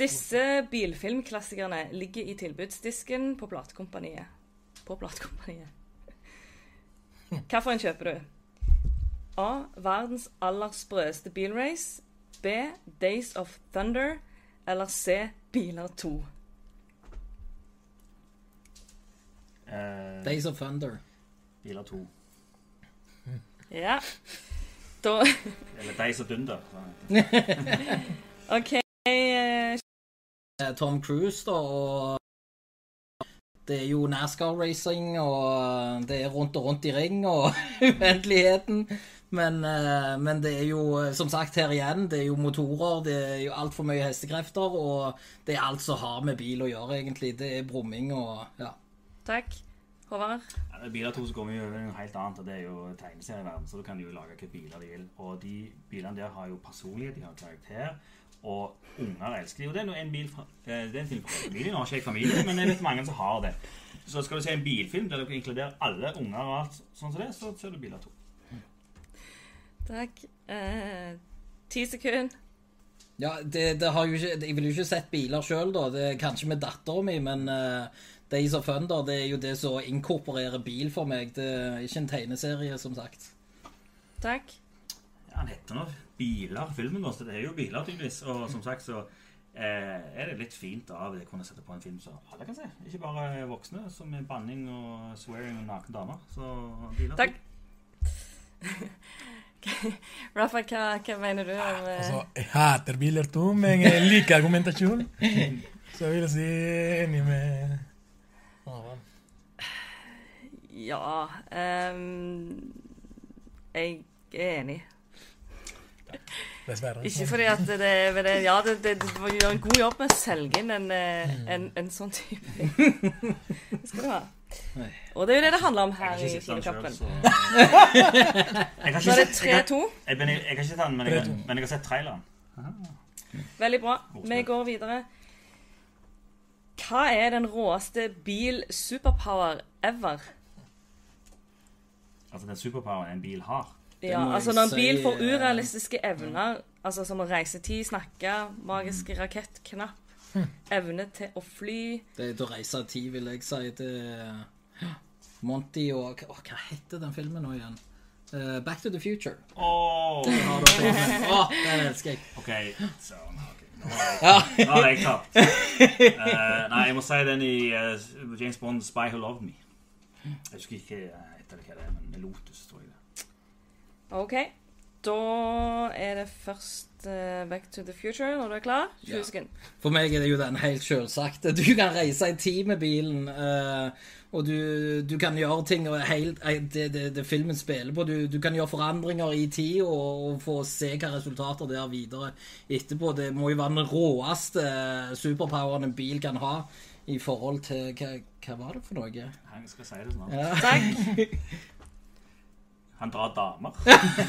Disse bilfilmklassikerne ligger i tilbudsdisken på platekompaniet. På platekompaniet. Hvilken kjøper du? A. Verdens aller sprøeste bilrace. B. Days of Thunder. Eller C. Biler 2. Uh, Days of Thunder. Biler 2. Ja. Da Eller Days of Dunder. OK. eh, Eh, Tom Cruise, da, og det er jo NASCAR-racing, og det er rundt og rundt i ring, og uendeligheten. Men, eh, men det er jo, eh, som sagt her igjen, det er jo motorer, det er jo altfor mye hestekrefter, og det er alt som har med bil å gjøre, egentlig. Det er brumming og ja. Takk. Håvard? Ja, Biler 2 så kommer vi over noe helt annet, og det er jo tegneserieverden. Så du kan jo lage hvilke biler du vil. Og de bilene der har jo personlighet, de har karakter. Og unger elsker de. Og det er en bil fra, eh, det er en film fra familien. Nå har ikke jeg familie, men jeg vet mange som har det. Så skal du se en bilfilm der du inkluderer alle unger og alt sånn som det, så ser du Biler 2. Takk. Eh, Ti sekunder. Ja, det, det har jo ikke, Jeg ville jo ikke sett biler sjøl, da. Det er kanskje med dattera mi, men uh, Days of Thunder det er jo det som inkorporerer bil for meg. Det er ikke en tegneserie, som sagt. Takk. Ja, han heter nå Biler, filmen vår, det er jo biler tydeligvis. Og som sagt så eh, er det litt fint av det å kunne sette på en film som alle kan se. Ikke bare voksne som er banning og swearing og nakne damer. Så biler. Takk. Rafa, hva, hva mener du om eh, Altså, jeg hater biler to, men jeg liker argumentasjon. Så jeg vil si enig med Håvard. Ja um, Jeg er enig. Dessverre. Ikke fordi at det, men det Ja, det, det, det var- gjør en god jobb med å selge inn en, eh, en, en sånn type. Det skal du ha. Og det er jo det det handler om her i Kinekampen. så Jeg Så er det ikke sett- jeg 3-2. har- jeg, men jeg, jeg har ikke sett den, men jeg, 3-2. men jeg har sett traileren. Veldig bra. Vi går videre. Hva er den råeste bil-superpower ever? Altså den superpoweren en bil har. Ja, altså Når en bil får eh, urealistiske evner, altså som å reise tid, snakke, magiske rakettknapp, evne til å fly Det er til å reise av tid, vil jeg si. Det er Monty og Åh, Hva heter den filmen nå igjen? Uh, Back to the Future. Åh, Har du filmen? Oh, den elsker jeg. OK, så okay. Nå har jeg, nå har jeg tapt. Uh, nei, jeg må si den i uh, James Bond 'Spy Who Loved Me'. Jeg husker ikke etter hva det er, men Lotus, tror jeg det. OK. Da er det først uh, Back to the Future, når du er klar. 20 Ja. sekunder. For meg er det jo den helt selvsagte. Du kan reise i tid med bilen, uh, og du, du kan gjøre ting og helt, uh, det, det, det filmen spiller på. Du, du kan gjøre forandringer i tid og, og få se hva resultater det er videre etterpå. Det må jo være den råeste eh, superpoweren en bil kan ha i forhold til Hva, hva var det for noe? Jeg skal si det snart. Ja. Takk. Han drar damer.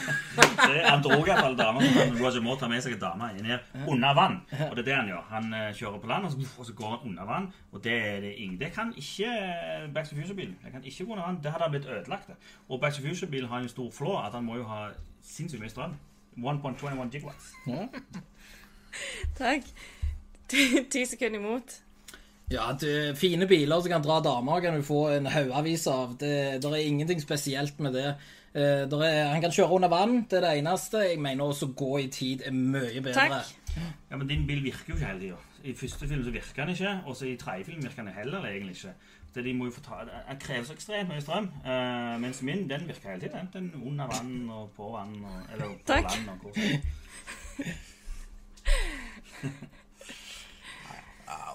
det, han dro i hvert fall damer. han- Roger Moore tar med seg en dame ned under vann. Og det er det han gjør. Han eh, kjører på land, og så, og så går han under vann. Og det, er det, ingen det kan ikke eh, Back to Future-bilen. Det kan ikke gå under vann. Det hadde blitt ødelagt. Og Back to Future-bilen har en stor flå at han må jo ha sinnssykt mye strøm. 1.21 gigawatts. Takk. Ti ti sekunder imot. Ja, du, fine biler som kan dra damer, kan du få en haugavis av. Det, det er ingenting spesielt med det. Eh, der er, han kan kjøre under vann, det er det eneste. Jeg mener også gå i tid er mye bedre. Takk. Ja, men din bil virker jo ikke hele tida. I første film så virker den ikke, og så i tredje film virker den heller egentlig ikke. Det de må jo få ta, det krever så ekstremt mye strøm. Uh, mens min den virker hele tiden. Den under vann og på vann. Og, eller på Takk. land og hvor som. helst.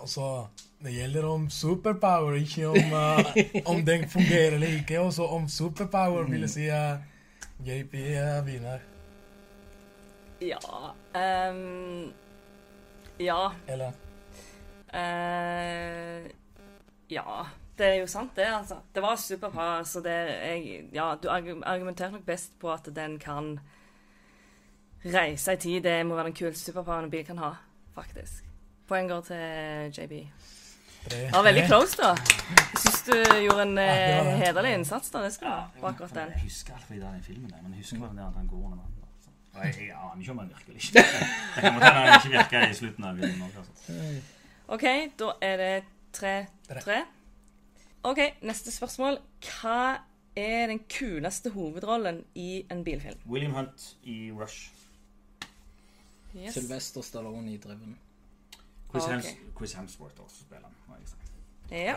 og så Det gjelder om superpower, ikke om, uh, om den fungerer eller ikke. Også om superpower vil jeg si at JP er vinner. Ja um, Ja. Eller Uh, ja. Det er jo sant, det. altså. Det var superpower, så det jeg, Ja, du argu- argumenterte nok best på at den kan reise i tid. Det må være den kuleste superpoweren en bil kan ha, faktisk. Poeng går til JB. Det var veldig close, da. Jeg syns du gjorde en Ja, eh, hederlig innsats. da, Det skal du ha, på akkurat den. Jeg husker alt fra den filmen, der, men jeg husker bare der at han går under vann. da, så. Og jeg, jeg aner ikke om han virker eller ikke. Det kan godt hende han ikke virker i slutten av filmen. også, Altså. OK, da er det tre, Tre. tre. OK, neste spørsmål. Hva er den kuleste hovedrollen i en bilfilm? William Hunt i Rush. Yes. Sylvester Stallone i Driven. Chris, Ok. okay. Chris Hemsworth også spiller han. Ja.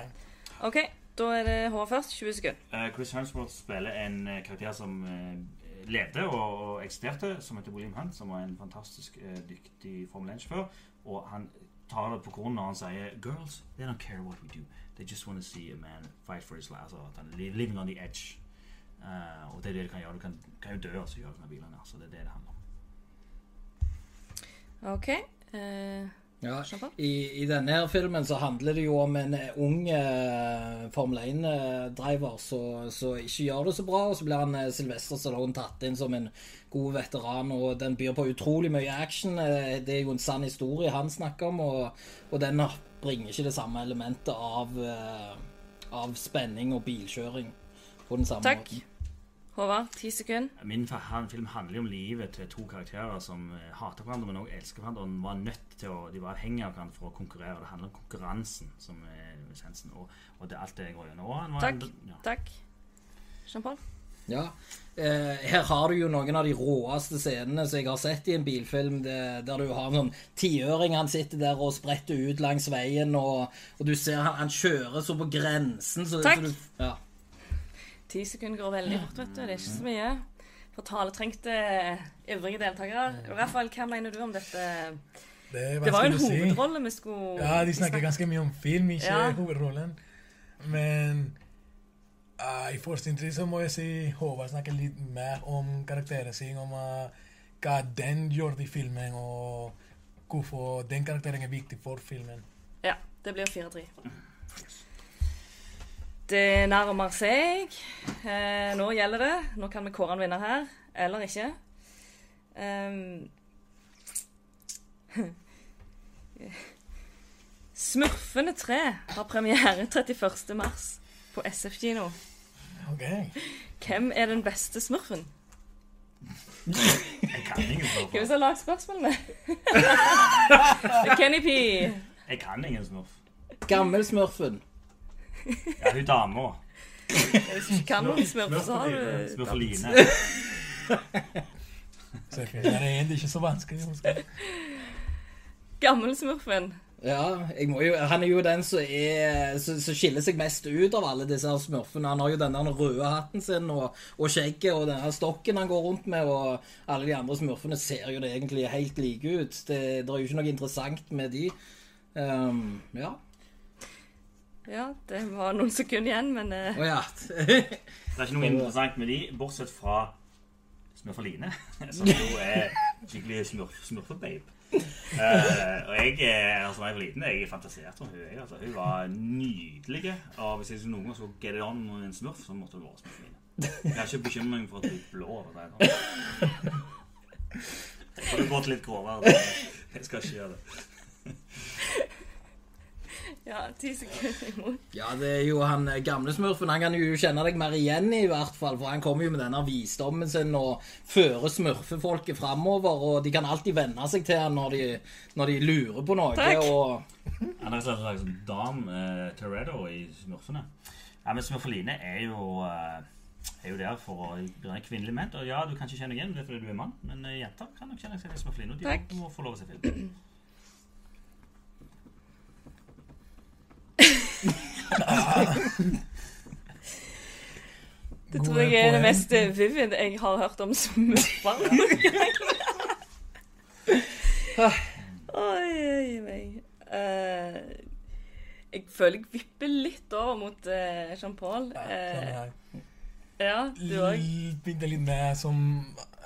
OK, da er det H først. 20 sekunder. Eh, Chris Hemsworth spiller en eh, karakter som eh, levde og, eksisterte, som heter William Hunt, som var en fantastisk dyktig Formel 1-sjåfør. Og han tar det på kornet når han sier Girls, they don't care what we do. They just want to see a man fight for his life. Altså at han er living on the edge. Uh, og det er det du kan gjøre. Du kan, kan jo dø og så gjøre det med bilene. Så det er det det handler om. OK. Eh, Ja, i, I denne her filmen så handler det jo om en eh, ung eh, Formel 1-driver som ikke gjør det så bra, og så blir han eh, Sylvester Stallone tatt inn som en god veteran, og den byr på utrolig mye action. Eh, det er jo en sann historie han snakker om, og, og den bringer ikke det samme elementet av, eh, av spenning og bilkjøring på den samme Takk. måten. Håvard, ti sekunder. Min han, film handler jo om livet til to karakterer som eh, hater hverandre, men også elsker hverandre. Og de var nødt til å, de var avhengige av hverandre for å konkurrere. Det handler om konkurransen, som er essensen. Og, og det er alt det jeg går gjennom. Og Takk. en- ja. Takk. Jean-Paul? Ja. Eh, her har du jo noen av de råeste scenene som jeg har sett i en bilfilm, det, der du har en sånn tiøring han sitter der og spretter ut langs veien, og, og du ser han, han kjører så på grensen så, Takk. så du, ja. Ti sekunder går veldig fort, vet du. Det er ikke så mye. For taletrengte ivrige deltakere. Rafael, hva mener du om dette? Det, Det var jo en si. hovedrolle vi skulle Ja, de snakker ganske mye om film, ikke Ja. hovedrollen. Men uh, i første inntrykk så må jeg si Håvard snakker litt mer om karakteren sin, om uh, hva den gjør i filmen, og hvorfor den karakteren er viktig for filmen. Ja, det blir 4-3. Det nærmer seg. Eh, nå gjelder det. Nå kan vi kåre en vinner her, eller ikke. Um. Smurfene 3 har premiere 31. mars på SF-kino. Okay. Hvem er den beste smurfen? Jeg kan ingen smurf. Hvem har lagd spørsmålene? Kenny P. Jeg kan ingen smurf. Gammelsmurfen. Ja, hun dama. Hvis du ikke kan noen smør, så har du Smurfeline. Så jeg finner det er egentlig ikke så vanskelig. å huske. Gammelsmurfen. Ja, jeg må jo, han er jo den som, er, som, som skiller seg mest ut av alle disse her smurfene. Han har jo den der røde hatten sin og, og skjegget og den her stokken han går rundt med, og alle de andre smurfene ser jo det egentlig helt like ut. Det, det er jo ikke noe interessant med de. Um, ja. Ja, det var noen sekunder igjen, men eh, oh, ja. Det er ikke noe interessant med de, bortsett fra Smurfeline, som jo er skikkelig smurf, smurfebabe. uh, og jeg, er altså, jeg var liten, jeg fantaserte om hun. Jeg, altså, hun var nydelig. Og hvis jeg noen gang skulle get it on med en smurf, så måtte hun være Smurfeline. Jeg har ikke bekymring for at hun er blå. over deg. det sånn. Jeg får gått litt grovere. Jeg skal ikke gjøre det. Ja, ti sekunder imot. Ja, det er jo han eh, gamle smurfen. Han kan jo kjenne deg mer igjen i hvert fall, for han kommer jo med denne visdommen sin og fører smurfefolket framover, og de kan alltid venne seg til han når de, når de lurer på noe. Takk. Og Han er en slags dam eh, Toretto i Smurfene. Ja, men Smurfeline er jo eh, er jo der for å bli kvinnelig ment. Og ja, du kan ikke kjenne deg igjen det er fordi du er mann, men eh, jenter kan nok kjenne seg igjen i Smurfeline. Og de Takk. må få lov å se film. Det tror jeg er det mest eh, vivid jeg har hørt om smurfer. Oi, oi, oi. Uh, jeg føler jeg vipper litt over mot uh, Jean-Paul. Uh, ja, du òg. Begynte litt mer som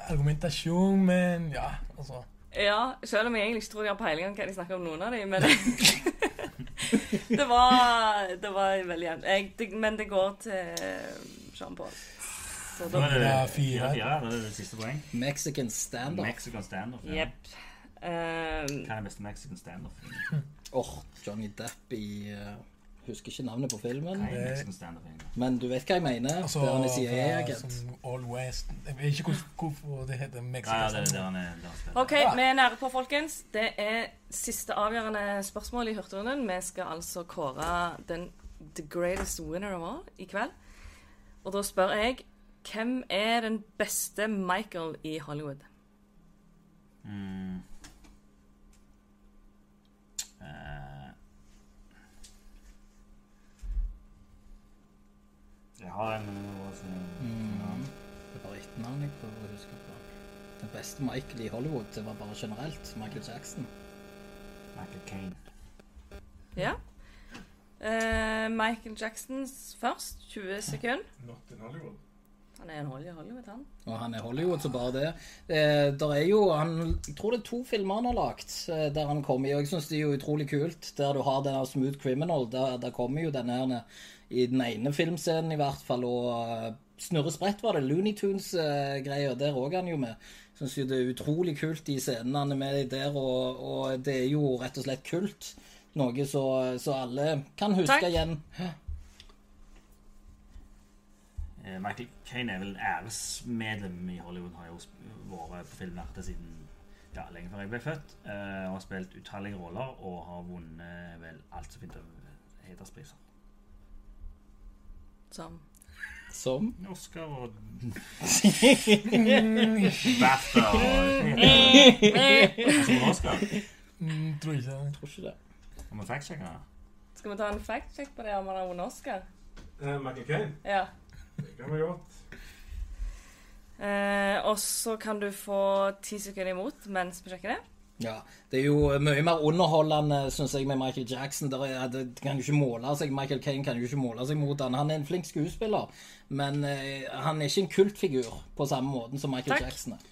argumentasjon, men ja, altså Ja, selv om jeg egentlig ikke tror jeg har peiling om hva de snakker om, noen av dem. Men det var Det var veldig jevnt. Men det går til Jean-Paul. Så Da er det Ja, fire. fire. Det er det siste poeng. Mexican standoff. Mexican standoff. Ja. Yep. Um, Hva er det beste Mexican standoff? Åh, Johnny Depp i eh, Husker ikke navnet på filmen, men du vet hva jeg mener? altså, det er han er CIA-agent. som All West Jeg vet ikke hvorfor det heter Ja, Mexican. ja. Der. OK, vi er nære på, folkens. Det er siste avgjørende spørsmål i Hurtigrunden. Vi skal altså kåre den the greatest winner of all i kveld. Og da spør jeg hvem er den beste Michael i Hollywood? Mm. Jeg har en men det var så- Mm. Det er bare etternavn jeg prøver å huske på. Den beste Michael i Hollywood, det var bare generelt. Michael Jackson. Michael Caine. Ja. Uh, Michael Jacksons først. 20 sekunder. Not in Hollywood. Han er en Hollywood, han. Og han er Hollywood, så bare det. Eh, der er jo han, Jeg tror det er to filmer han har lagt eh, der han kommer i, og jeg syns det er jo utrolig kult. Der du har den Smooth Criminal, der, der kommer jo denne her i den ene filmscenen i hvert fall, og eh, Snurre Sprett var det, Looney Tunes-greier. der òg er han jo med. Syns jo det er utrolig kult de scenene han er med i der, og, og det er jo rett og slett kult. Noe så, så alle kan huske Takk. igjen. Eh, Michael Kane er vel æresmedlem i Hollywood. Har jo vært på filmverket siden ja, lenge før jeg ble født. Uh, og har spilt utallige roller og har vunnet vel alt som finnes av hederspriser. Som Som Oscar og BAFTA og Som Oscar. Mm, tror ikke det. Tror ikke det. Kan vi fact-sjekke det? Skal vi ta en fact-check på det om han har vunnet Oscar? Uh, Michael Caine. Ja. Det kan vi godt. Eh, og så kan du få ti sekunder imot mens vi sjekker det. Ja, det er jo mye mer underholdende, synes jeg, med Michael Jackson. Der er, det kan jo ikke måle seg, Michael Caine kan jo ikke måle seg mot han. Han er en flink skuespiller, men eh, han er ikke en kultfigur på samme måten som Michael Takk. Jackson er.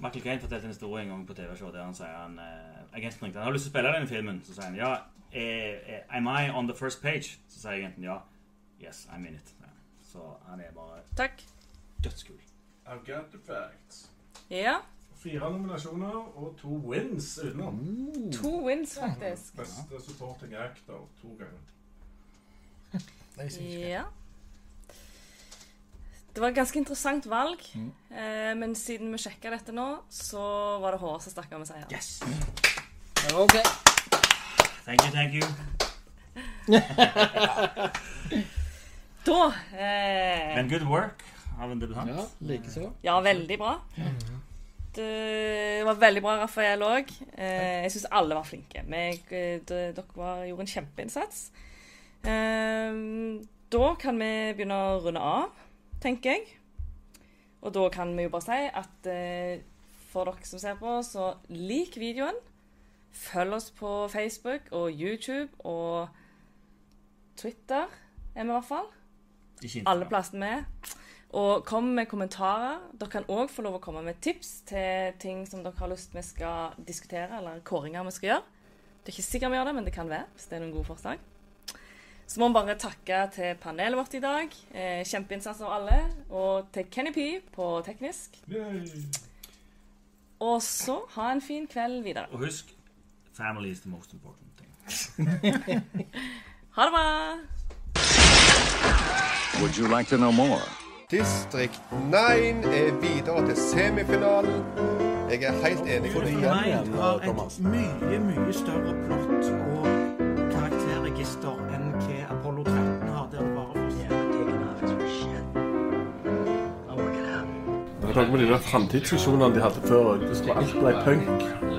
Michael Caine fortalte en historie en gang på TV-show der han sier han eh, agenten ringte han har lyst til å spille denne filmen. Så sier han ja, eh, eh, am I on the first page? Så sier agenten ja. Yes, I'm in it. Ja. Så han er bare Takk. dødskul. I've got the facts. Ja. Fire nominasjoner og to wins utenom. To wins, faktisk. Beste supporting actor to ganger. Det er. Ja. Det var et ganske interessant valg, eh, men siden vi sjekka dette nå, så var det Håre som stakk av med seieren. Yes! Ok. Thank you, thank you. Da eh, Men good work av en debutant. Ja, likeså. Ja, veldig bra. Det var veldig bra, Rafael òg. Eh, jeg syns alle var flinke. Eh, dere gjorde en kjempeinnsats. Eh, da kan vi begynne å runde av, tenker jeg. Og da kan vi jo bare si at eh, for dere som ser på, så lik videoen. Følg oss på Facebook og YouTube og Twitter, er vi i hvert fall alle plassene vi med. Og kom med kommentarer. Dere kan òg få lov å komme med tips til ting som dere har lyst vi skal diskutere, eller kåringer vi skal gjøre. Det er ikke sikkert vi gjør det, men det kan være hvis det er noen gode forslag. Så må vi bare takke til panelet vårt i dag. Eh, kjempeinnsats av alle. Og til Kenny P på teknisk. Og så ha en fin kveld videre. Og husk family is the most important thing. Ha det bra! Would you like to know more? Distrikt 9 er videre til semifinalen. Jeg er helt enig med deg. har et mye, mye større plott og karakterregister enn hva Apollo 13 har, der det bare får Det er noe med de der framtidsvisjonene de hadde før. Alt ble punk.